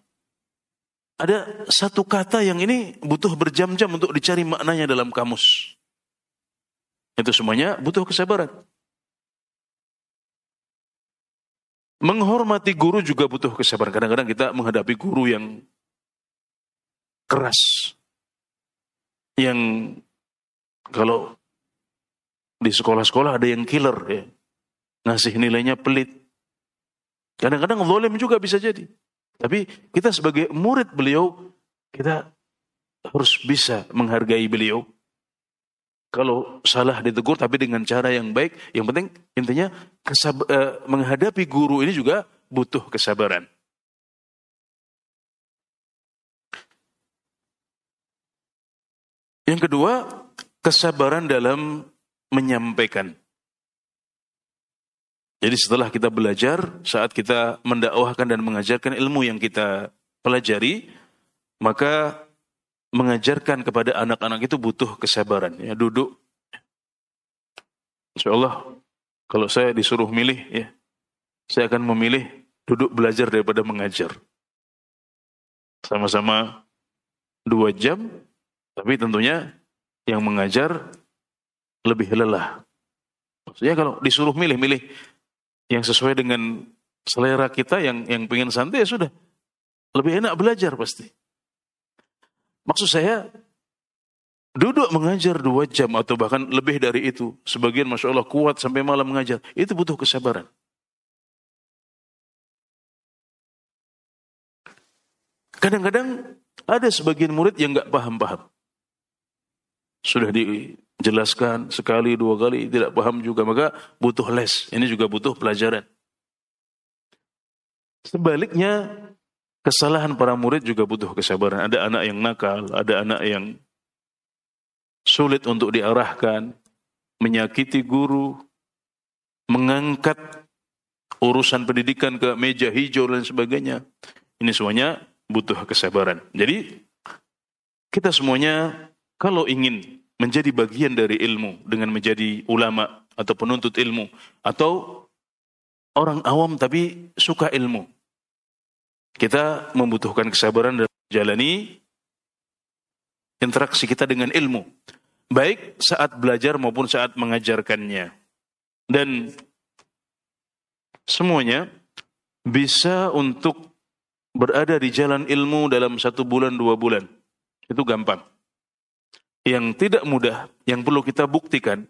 Ada satu kata yang ini butuh berjam-jam untuk dicari maknanya dalam kamus. Itu semuanya butuh kesabaran. Menghormati guru juga butuh kesabaran. Kadang-kadang kita menghadapi guru yang keras. Yang kalau di sekolah-sekolah ada yang killer ya. Ngasih nilainya pelit. Kadang-kadang zalim juga bisa jadi. Tapi kita sebagai murid beliau, kita harus bisa menghargai beliau kalau salah ditegur tapi dengan cara yang baik. Yang penting intinya kesab eh, menghadapi guru ini juga butuh kesabaran. Yang kedua, kesabaran dalam menyampaikan. Jadi setelah kita belajar, saat kita mendakwahkan dan mengajarkan ilmu yang kita pelajari, maka mengajarkan kepada anak-anak itu butuh kesabaran. Ya, duduk. Insya Allah, kalau saya disuruh milih, ya, saya akan memilih duduk belajar daripada mengajar. Sama-sama dua jam, tapi tentunya yang mengajar lebih lelah. Maksudnya kalau disuruh milih-milih yang sesuai dengan selera kita yang yang pengen santai ya sudah. Lebih enak belajar pasti. Maksud saya, duduk mengajar dua jam atau bahkan lebih dari itu. Sebagian Masya Allah kuat sampai malam mengajar. Itu butuh kesabaran. Kadang-kadang ada sebagian murid yang nggak paham-paham. Sudah dijelaskan sekali, dua kali, tidak paham juga. Maka butuh les. Ini juga butuh pelajaran. Sebaliknya, Kesalahan para murid juga butuh kesabaran. Ada anak yang nakal, ada anak yang sulit untuk diarahkan. menyakiti guru, mengangkat urusan pendidikan ke meja hijau dan sebagainya. Ini semuanya butuh kesabaran. Jadi kita semuanya kalau ingin menjadi bagian dari ilmu dengan menjadi ulama atau penuntut ilmu atau orang awam tapi suka ilmu. Kita membutuhkan kesabaran dalam menjalani interaksi kita dengan ilmu. Baik saat belajar maupun saat mengajarkannya. Dan semuanya bisa untuk berada di jalan ilmu dalam satu bulan, dua bulan. Itu gampang. Yang tidak mudah, yang perlu kita buktikan,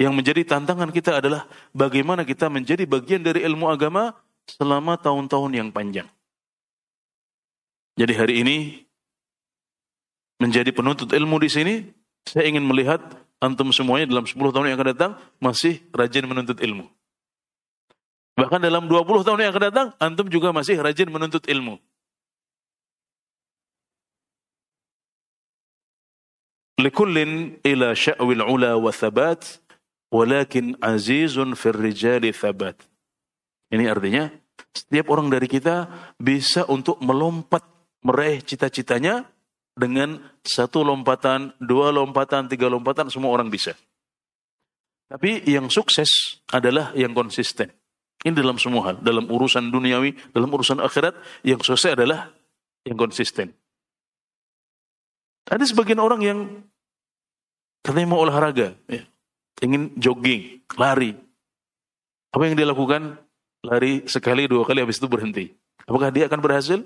yang menjadi tantangan kita adalah bagaimana kita menjadi bagian dari ilmu agama selama tahun-tahun yang panjang. Jadi hari ini menjadi penuntut ilmu di sini, saya ingin melihat antum semuanya dalam 10 tahun yang akan datang masih rajin menuntut ilmu. Bahkan dalam 20 tahun yang akan datang, antum juga masih rajin menuntut ilmu. Likullin ila sya'wil ula wa thabat, walakin azizun fir thabat. Ini artinya, setiap orang dari kita bisa untuk melompat, meraih cita-citanya dengan satu lompatan, dua lompatan, tiga lompatan, semua orang bisa. Tapi yang sukses adalah yang konsisten. Ini dalam semua hal, dalam urusan duniawi, dalam urusan akhirat, yang selesai adalah yang konsisten. Ada sebagian orang yang katanya mau olahraga, ya, ingin jogging, lari. Apa yang dia lakukan? Lari sekali, dua kali, habis itu berhenti. Apakah dia akan berhasil?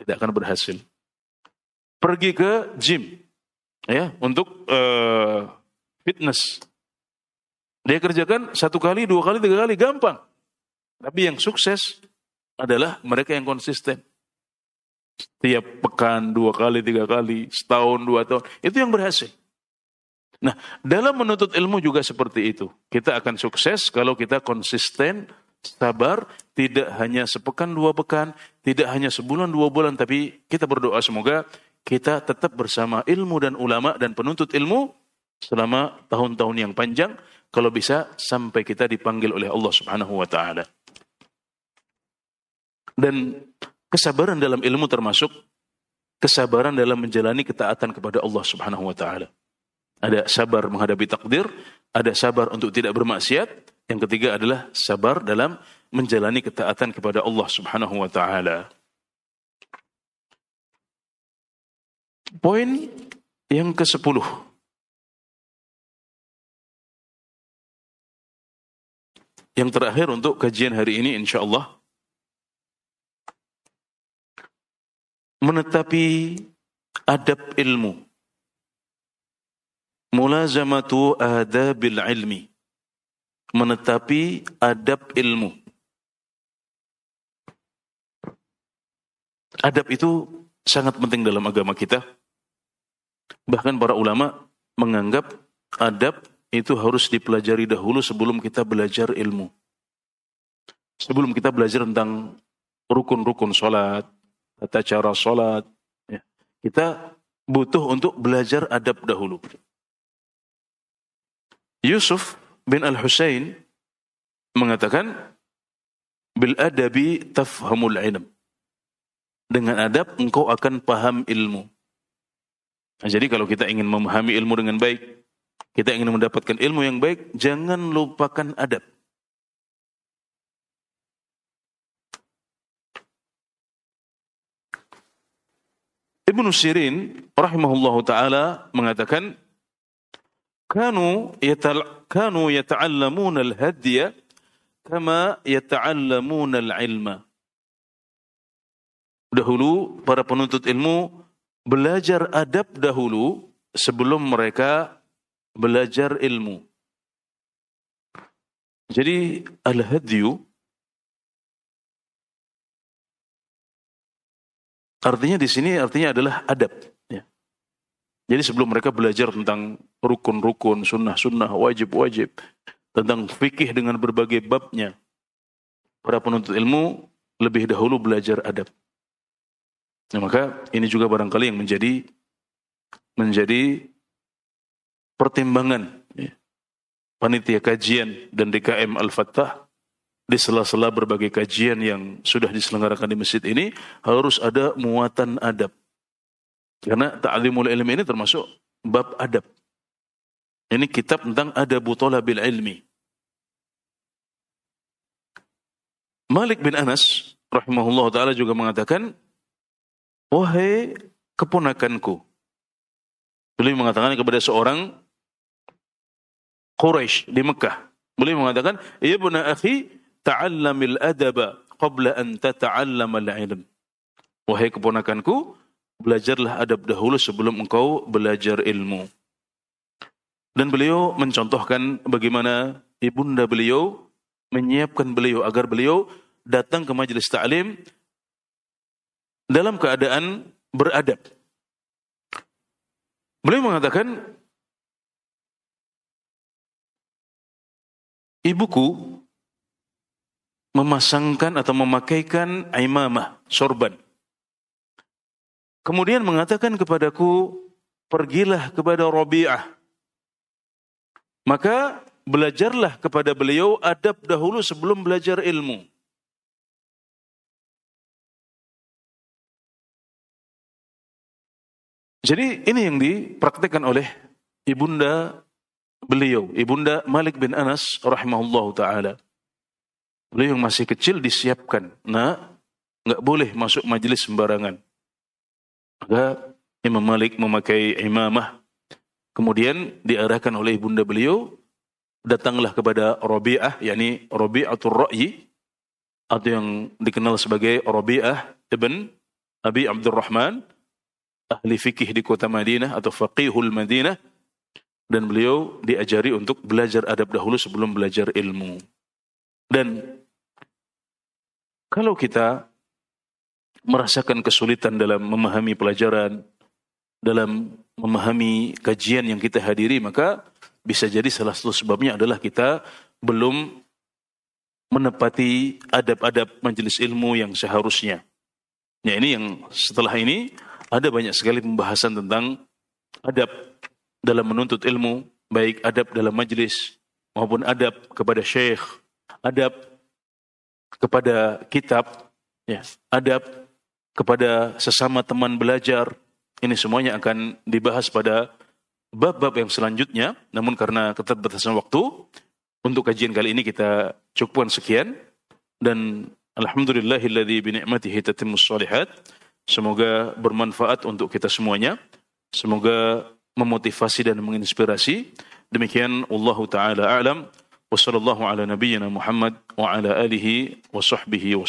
Tidak akan berhasil. Pergi ke gym, ya, untuk uh, fitness. Dia kerjakan satu kali, dua kali, tiga kali, gampang. Tapi yang sukses adalah mereka yang konsisten. Setiap pekan, dua kali, tiga kali, setahun, dua tahun. Itu yang berhasil. Nah, dalam menuntut ilmu juga seperti itu. Kita akan sukses kalau kita konsisten, sabar, tidak hanya sepekan, dua pekan, tidak hanya sebulan, dua bulan, tapi kita berdoa semoga kita tetap bersama ilmu dan ulama dan penuntut ilmu selama tahun-tahun yang panjang, kalau bisa sampai kita dipanggil oleh Allah Subhanahu wa taala. Dan kesabaran dalam ilmu termasuk kesabaran dalam menjalani ketaatan kepada Allah Subhanahu wa taala. Ada sabar menghadapi takdir, ada sabar untuk tidak bermaksiat, yang ketiga adalah sabar dalam menjalani ketaatan kepada Allah Subhanahu wa taala. Poin yang ke-10. Yang terakhir untuk kajian hari ini insya Allah menetapi adab ilmu. Mulazamatu adabil ilmi. Menetapi adab ilmu. Adab itu sangat penting dalam agama kita. Bahkan para ulama menganggap adab itu harus dipelajari dahulu sebelum kita belajar ilmu. Sebelum kita belajar tentang rukun-rukun sholat, tata cara sholat. Ya. Kita butuh untuk belajar adab dahulu. Yusuf bin Al-Husain mengatakan, Bil adabi tafhamul ilm. Dengan adab engkau akan paham ilmu. Nah, jadi kalau kita ingin memahami ilmu dengan baik, kita ingin mendapatkan ilmu yang baik, jangan lupakan adab. Ibnu Sirin rahimahullah taala mengatakan kanu yatal kanu yata'allamun al-hadiya kama yata'allamun al-ilma. Dahulu para penuntut ilmu belajar adab dahulu sebelum mereka belajar ilmu. Jadi al-hadyu Artinya di sini artinya adalah adab. Jadi sebelum mereka belajar tentang rukun-rukun, sunnah-sunnah, wajib-wajib, tentang fikih dengan berbagai babnya, para penuntut ilmu lebih dahulu belajar adab. Nah, maka ini juga barangkali yang menjadi menjadi pertimbangan ya, panitia kajian dan DKM Al-Fattah di sela-sela berbagai kajian yang sudah diselenggarakan di masjid ini harus ada muatan adab. Karena ta'limul ilmi ini termasuk bab adab. Ini kitab tentang adabu talabil ilmi. Malik bin Anas rahimahullah taala juga mengatakan, "Wahai keponakanku." Beliau mengatakan kepada seorang Quraisy di Mekah. Beliau mengatakan, "Ya buna akhi, ta'allamil adaba qabla an tata'allamal ilm." Wahai keponakanku, belajarlah adab dahulu sebelum engkau belajar ilmu. Dan beliau mencontohkan bagaimana ibunda beliau menyiapkan beliau agar beliau datang ke majelis ta'lim dalam keadaan beradab. Beliau mengatakan, ibuku memasangkan atau memakaikan imamah, sorban. Kemudian mengatakan kepadaku, pergilah kepada Rabi'ah. Maka belajarlah kepada beliau adab dahulu sebelum belajar ilmu. Jadi ini yang dipraktekkan oleh ibunda beliau, ibunda Malik bin Anas rahimahullah taala. Beliau yang masih kecil disiapkan, nah nggak boleh masuk majelis sembarangan. Maka Imam Malik memakai imamah, kemudian diarahkan oleh ibunda beliau datanglah kepada Rabi'ah, yakni Rabi'atul Ra'yi, atau yang dikenal sebagai Rabi'ah ibn Abi Abdurrahman, ahli fikih di kota Madinah atau faqihul Madinah, dan beliau diajari untuk belajar adab dahulu sebelum belajar ilmu. Dan kalau kita merasakan kesulitan dalam memahami pelajaran, dalam memahami kajian yang kita hadiri, maka bisa jadi salah satu sebabnya adalah kita belum menepati adab-adab majelis ilmu yang seharusnya. Ya ini yang setelah ini ada banyak sekali pembahasan tentang adab dalam menuntut ilmu, baik adab dalam majelis maupun adab kepada syekh, adab kepada kitab, ya, adab kepada sesama teman belajar. Ini semuanya akan dibahas pada bab-bab yang selanjutnya, namun karena keterbatasan waktu, untuk kajian kali ini kita cukupkan sekian dan alhamdulillahilladzi bi ni'matihi tatimmus shalihat. Semoga bermanfaat untuk kita semuanya. Semoga memotivasi dan menginspirasi. Demikian Allah taala alam wa sallallahu ala nabiyyina Muhammad wa ala alihi wa sahbihi wa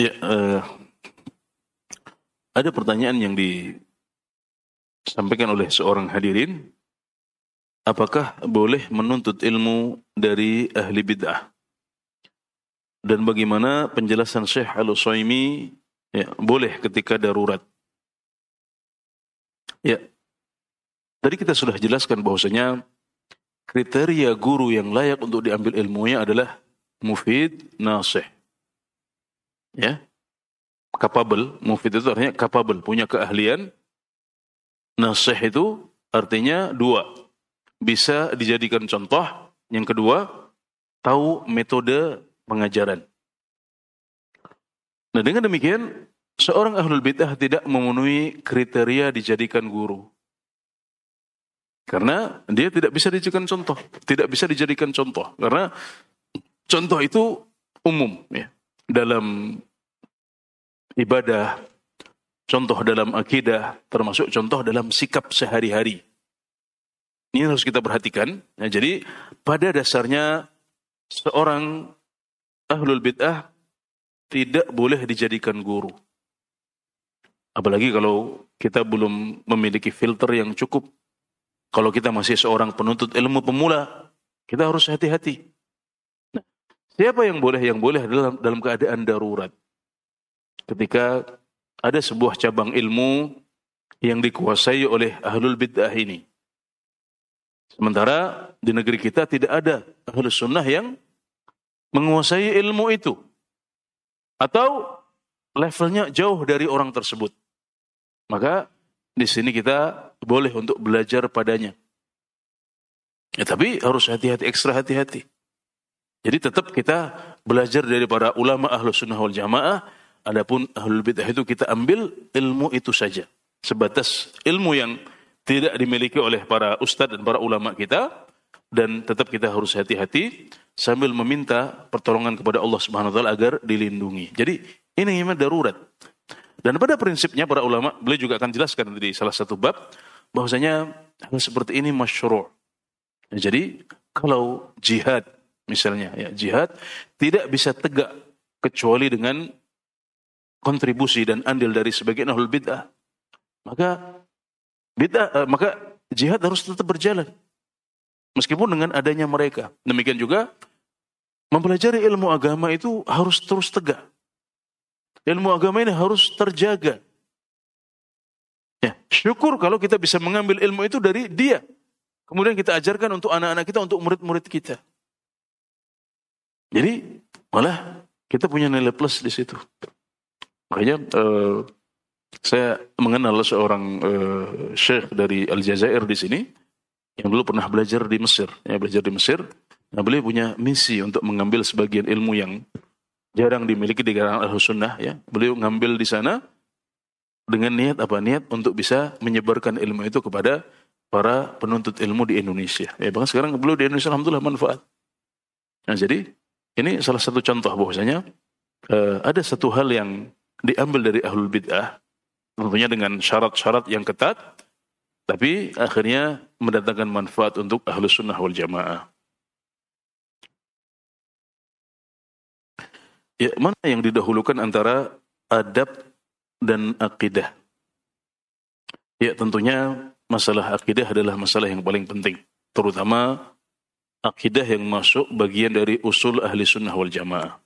Ya, uh, ada pertanyaan yang disampaikan oleh seorang hadirin. Apakah boleh menuntut ilmu dari ahli bid'ah? Dan bagaimana penjelasan Syekh Al-Usaimi ya, boleh ketika darurat? Ya, tadi kita sudah jelaskan bahwasanya kriteria guru yang layak untuk diambil ilmunya adalah mufid, nasih ya. Capable mufid itu artinya capable punya keahlian. Nasih itu artinya dua. Bisa dijadikan contoh. Yang kedua tahu metode pengajaran. Nah dengan demikian seorang ahlul bidah tidak memenuhi kriteria dijadikan guru. Karena dia tidak bisa dijadikan contoh. Tidak bisa dijadikan contoh. Karena contoh itu umum ya dalam ibadah, contoh dalam akidah, termasuk contoh dalam sikap sehari-hari. Ini harus kita perhatikan. Nah, jadi pada dasarnya seorang ahlul bid'ah tidak boleh dijadikan guru. Apalagi kalau kita belum memiliki filter yang cukup. Kalau kita masih seorang penuntut ilmu pemula, kita harus hati-hati. Siapa yang boleh? Yang boleh adalah dalam keadaan darurat. Ketika ada sebuah cabang ilmu yang dikuasai oleh ahlul bid'ah ini. Sementara di negeri kita tidak ada ahlus sunnah yang menguasai ilmu itu. Atau levelnya jauh dari orang tersebut. Maka di sini kita boleh untuk belajar padanya. Ya, tapi harus hati-hati, ekstra hati-hati. Jadi tetap kita belajar dari para ulama ahlu sunnah wal jamaah. Adapun ahlul bid'ah itu kita ambil ilmu itu saja. Sebatas ilmu yang tidak dimiliki oleh para ustadz dan para ulama kita. Dan tetap kita harus hati-hati sambil meminta pertolongan kepada Allah Subhanahu wa taala agar dilindungi. Jadi ini memang darurat. Dan pada prinsipnya para ulama, beliau juga akan jelaskan di salah satu bab bahwasanya hal seperti ini masyru'. Jadi kalau jihad misalnya ya jihad tidak bisa tegak kecuali dengan kontribusi dan andil dari sebagian ahlul bid'ah. Maka bid'ah uh, maka jihad harus tetap berjalan. Meskipun dengan adanya mereka. Demikian juga mempelajari ilmu agama itu harus terus tegak. Ilmu agama ini harus terjaga. Ya syukur kalau kita bisa mengambil ilmu itu dari dia. Kemudian kita ajarkan untuk anak-anak kita, untuk murid-murid kita. Jadi malah kita punya nilai plus di situ. Makanya uh, saya mengenal seorang uh, syekh dari Aljazair di sini yang dulu pernah belajar di Mesir, ya belajar di Mesir. Nah, beliau punya misi untuk mengambil sebagian ilmu yang jarang dimiliki di kalangan ahlu sunnah. Ya, beliau ngambil di sana dengan niat apa niat untuk bisa menyebarkan ilmu itu kepada para penuntut ilmu di Indonesia. Ya, bahkan sekarang beliau di Indonesia alhamdulillah manfaat. Nah, jadi ini salah satu contoh bahwasanya uh, ada satu hal yang diambil dari ahlul bid'ah tentunya dengan syarat-syarat yang ketat tapi akhirnya mendatangkan manfaat untuk ahlus sunnah wal jamaah. Ya, mana yang didahulukan antara adab dan akidah? Ya, tentunya masalah akidah adalah masalah yang paling penting. Terutama akidah yang masuk bagian dari usul ahli sunnah wal jamaah.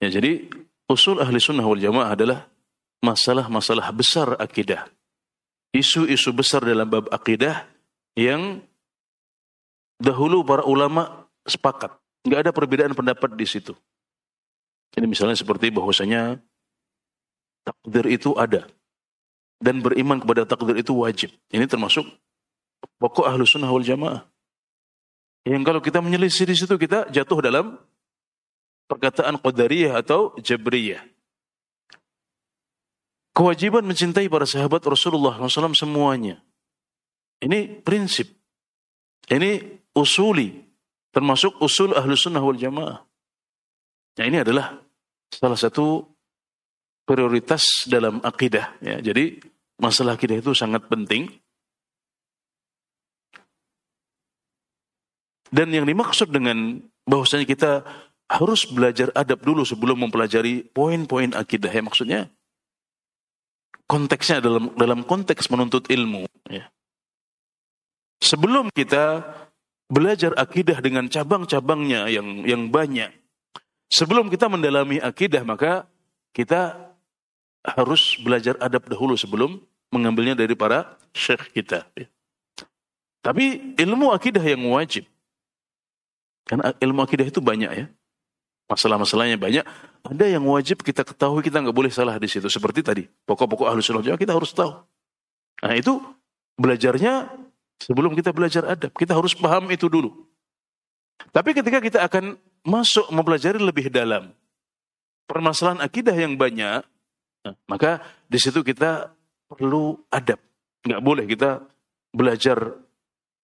Ya, jadi usul ahli sunnah wal jamaah adalah masalah-masalah besar akidah. Isu-isu besar dalam bab akidah yang dahulu para ulama sepakat. Nggak ada perbedaan pendapat di situ. Ini misalnya seperti bahwasanya takdir itu ada dan beriman kepada takdir itu wajib. Ini termasuk pokok ahlu sunnah wal jamaah. Yang kalau kita menyelisih di situ kita jatuh dalam perkataan qadariyah atau jabriyah. Kewajiban mencintai para sahabat Rasulullah SAW semuanya. Ini prinsip. Ini usuli. Termasuk usul ahlu sunnah wal jamaah. Nah ini adalah salah satu prioritas dalam akidah. Ya, jadi masalah akidah itu sangat penting. Dan yang dimaksud dengan bahwasanya kita harus belajar adab dulu sebelum mempelajari poin-poin akidah. Ya, maksudnya konteksnya dalam dalam konteks menuntut ilmu. Ya. Sebelum kita belajar akidah dengan cabang-cabangnya yang yang banyak, sebelum kita mendalami akidah maka kita harus belajar adab dahulu sebelum mengambilnya dari para syekh kita. Tapi ilmu akidah yang wajib. Karena ilmu akidah itu banyak ya. Masalah-masalahnya banyak. Ada yang wajib kita ketahui, kita nggak boleh salah di situ. Seperti tadi, pokok-pokok ahlu sunnah kita harus tahu. Nah itu belajarnya sebelum kita belajar adab. Kita harus paham itu dulu. Tapi ketika kita akan masuk mempelajari lebih dalam permasalahan akidah yang banyak, Nah, maka di situ kita perlu adab. Nggak boleh kita belajar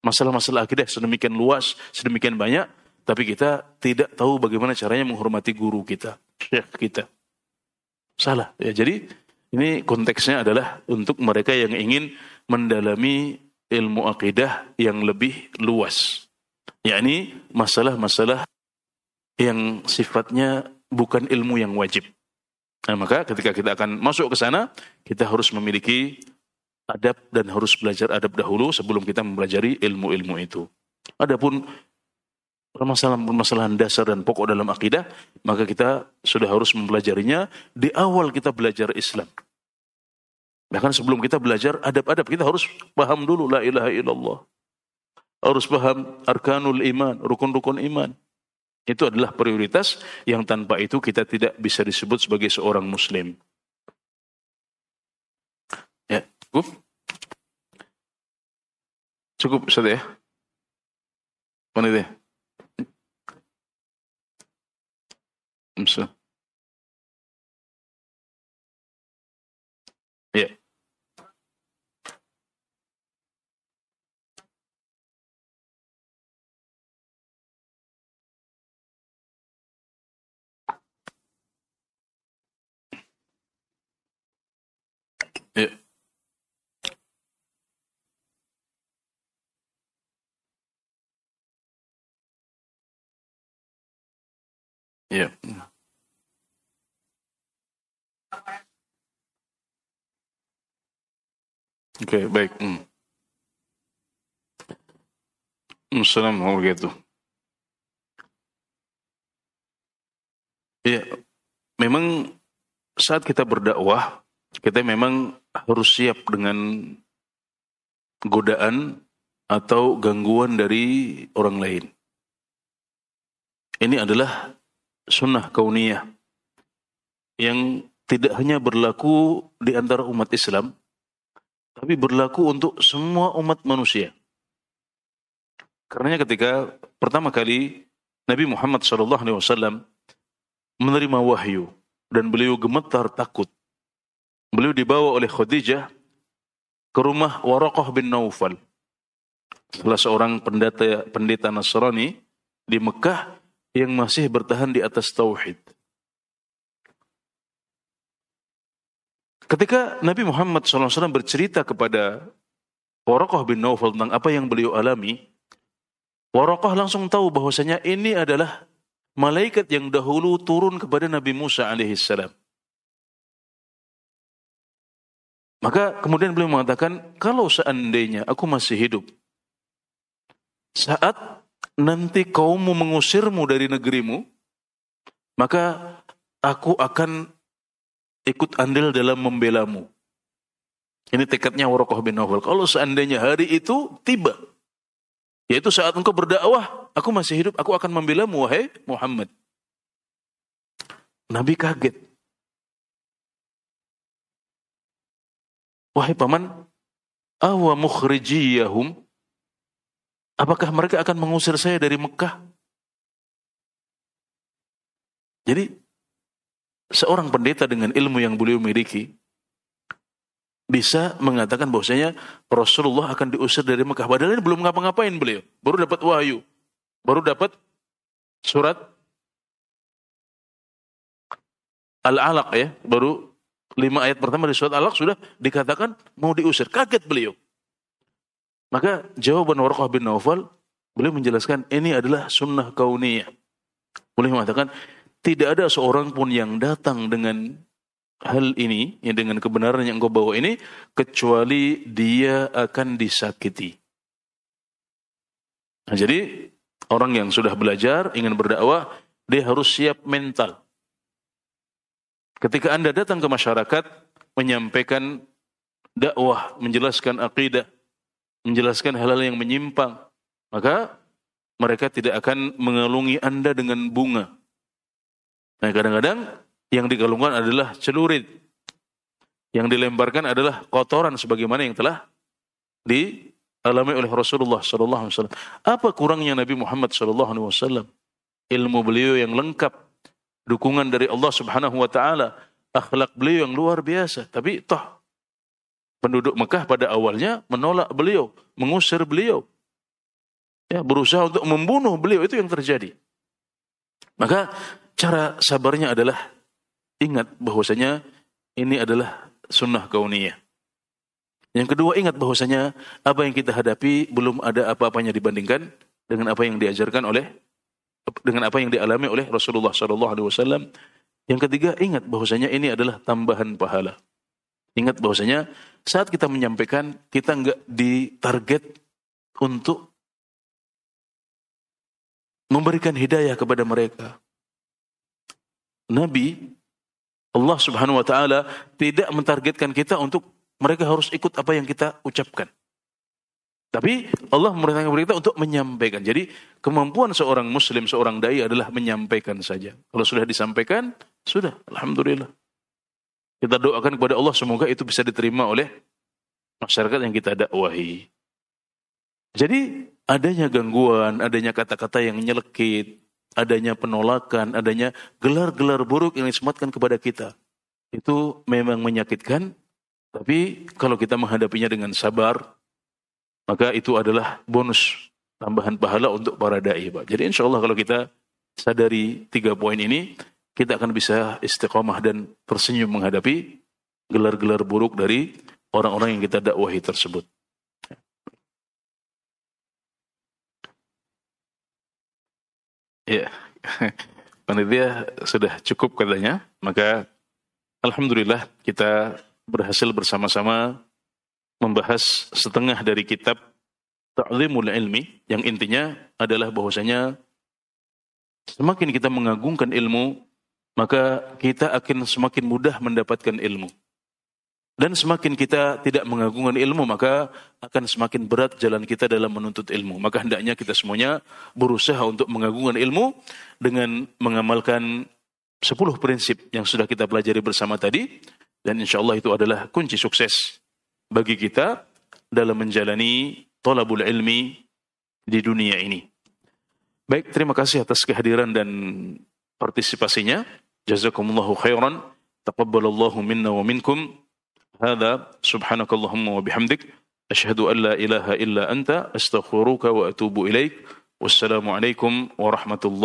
masalah-masalah akidah sedemikian luas, sedemikian banyak, tapi kita tidak tahu bagaimana caranya menghormati guru kita, syekh kita. Salah. Ya, jadi ini konteksnya adalah untuk mereka yang ingin mendalami ilmu akidah yang lebih luas. yakni masalah-masalah yang sifatnya bukan ilmu yang wajib. Nah, maka ketika kita akan masuk ke sana, kita harus memiliki adab dan harus belajar adab dahulu sebelum kita mempelajari ilmu-ilmu itu. Adapun permasalahan-permasalahan dasar dan pokok dalam akidah, maka kita sudah harus mempelajarinya di awal kita belajar Islam. Bahkan sebelum kita belajar adab-adab, kita harus paham dulu la ilaha illallah. Harus paham arkanul iman, rukun-rukun iman. Itu adalah prioritas yang tanpa itu kita tidak bisa disebut sebagai seorang muslim. Ya, cukup? Cukup, Ustaz ya? Mana Bisa. Ya. Ya. Ya. Oke, okay, baik. Hmm. Assalamualaikum warahmatullahi Ya, memang saat kita berdakwah, kita memang harus siap dengan godaan atau gangguan dari orang lain. Ini adalah sunnah kauniyah yang tidak hanya berlaku di antara umat Islam, tapi berlaku untuk semua umat manusia. Karenanya ketika pertama kali Nabi Muhammad SAW menerima wahyu dan beliau gemetar takut Beliau dibawa oleh Khadijah ke rumah Waraqah bin Naufal. Salah seorang pendeta, pendeta Nasrani di Mekah yang masih bertahan di atas tauhid. Ketika Nabi Muhammad SAW bercerita kepada Waraqah bin Naufal tentang apa yang beliau alami, Waraqah langsung tahu bahwasanya ini adalah malaikat yang dahulu turun kepada Nabi Musa alaihissalam. Maka kemudian beliau mengatakan, kalau seandainya aku masih hidup, saat nanti kaummu mengusirmu dari negerimu, maka aku akan ikut andil dalam membelamu. Ini tekadnya Waraqah bin Nawfal. Kalau seandainya hari itu tiba, yaitu saat engkau berdakwah, aku masih hidup, aku akan membelamu, wahai Muhammad. Nabi kaget. Wahai paman, awa mukhrijiyahum, apakah mereka akan mengusir saya dari Mekah? Jadi, seorang pendeta dengan ilmu yang beliau miliki, bisa mengatakan bahwasanya Rasulullah akan diusir dari Mekah. Padahal ini belum ngapa-ngapain beliau. Baru dapat wahyu. Baru dapat surat Al-Alaq ya. Baru lima ayat pertama di surat Al-Alaq sudah dikatakan mau diusir. Kaget beliau. Maka jawaban Warqah bin Naufal, beliau menjelaskan ini adalah sunnah kauniyah. Boleh mengatakan, tidak ada seorang pun yang datang dengan hal ini, yang dengan kebenaran yang engkau bawa ini, kecuali dia akan disakiti. Nah, jadi, orang yang sudah belajar, ingin berdakwah, dia harus siap mental. Ketika Anda datang ke masyarakat, menyampaikan dakwah, menjelaskan akidah, menjelaskan hal-hal yang menyimpang, maka mereka tidak akan mengalungi Anda dengan bunga. Nah kadang-kadang yang digalungkan adalah celurit. Yang dilemparkan adalah kotoran sebagaimana yang telah dialami oleh Rasulullah SAW. Apa kurangnya Nabi Muhammad SAW? Ilmu beliau yang lengkap dukungan dari Allah Subhanahu wa taala, akhlak beliau yang luar biasa. Tapi toh penduduk Mekah pada awalnya menolak beliau, mengusir beliau. Ya, berusaha untuk membunuh beliau itu yang terjadi. Maka cara sabarnya adalah ingat bahwasanya ini adalah sunnah kauniyah. Yang kedua ingat bahwasanya apa yang kita hadapi belum ada apa-apanya dibandingkan dengan apa yang diajarkan oleh dengan apa yang dialami oleh Rasulullah Shallallahu Alaihi Wasallam Yang ketiga, ingat bahwasanya ini adalah tambahan pahala. Ingat bahwasanya saat kita menyampaikan, kita nggak ditarget untuk memberikan hidayah kepada mereka. Nabi Allah Subhanahu wa taala tidak mentargetkan kita untuk mereka harus ikut apa yang kita ucapkan. Tapi Allah memerintahkan kita untuk menyampaikan. Jadi kemampuan seorang muslim, seorang dai adalah menyampaikan saja. Kalau sudah disampaikan, sudah. Alhamdulillah. Kita doakan kepada Allah semoga itu bisa diterima oleh masyarakat yang kita dakwahi. Jadi adanya gangguan, adanya kata-kata yang nyelekit, adanya penolakan, adanya gelar-gelar buruk yang disematkan kepada kita. Itu memang menyakitkan, tapi kalau kita menghadapinya dengan sabar, maka itu adalah bonus tambahan pahala untuk para da'i. Jadi insya Allah kalau kita sadari tiga poin ini, kita akan bisa istiqomah dan tersenyum menghadapi gelar-gelar buruk dari orang-orang yang kita dakwahi tersebut. Ya, panitia sudah cukup katanya, maka Alhamdulillah kita berhasil bersama-sama membahas setengah dari kitab Ta'limul Ilmi yang intinya adalah bahwasanya semakin kita mengagungkan ilmu maka kita akan semakin mudah mendapatkan ilmu. Dan semakin kita tidak mengagungkan ilmu, maka akan semakin berat jalan kita dalam menuntut ilmu. Maka hendaknya kita semuanya berusaha untuk mengagungkan ilmu dengan mengamalkan 10 prinsip yang sudah kita pelajari bersama tadi. Dan insya Allah itu adalah kunci sukses bagi kita dalam menjalani tolabul ilmi di dunia ini. Baik, terima kasih atas kehadiran dan partisipasinya. Jazakumullahu khairan. Taqabbalallahu minna wa minkum. هذا سبحانك اللهم وبحمدك أشهد أن لا إله إلا أنت أستغفرك وأتوب إليك والسلام عليكم ورحمة الله.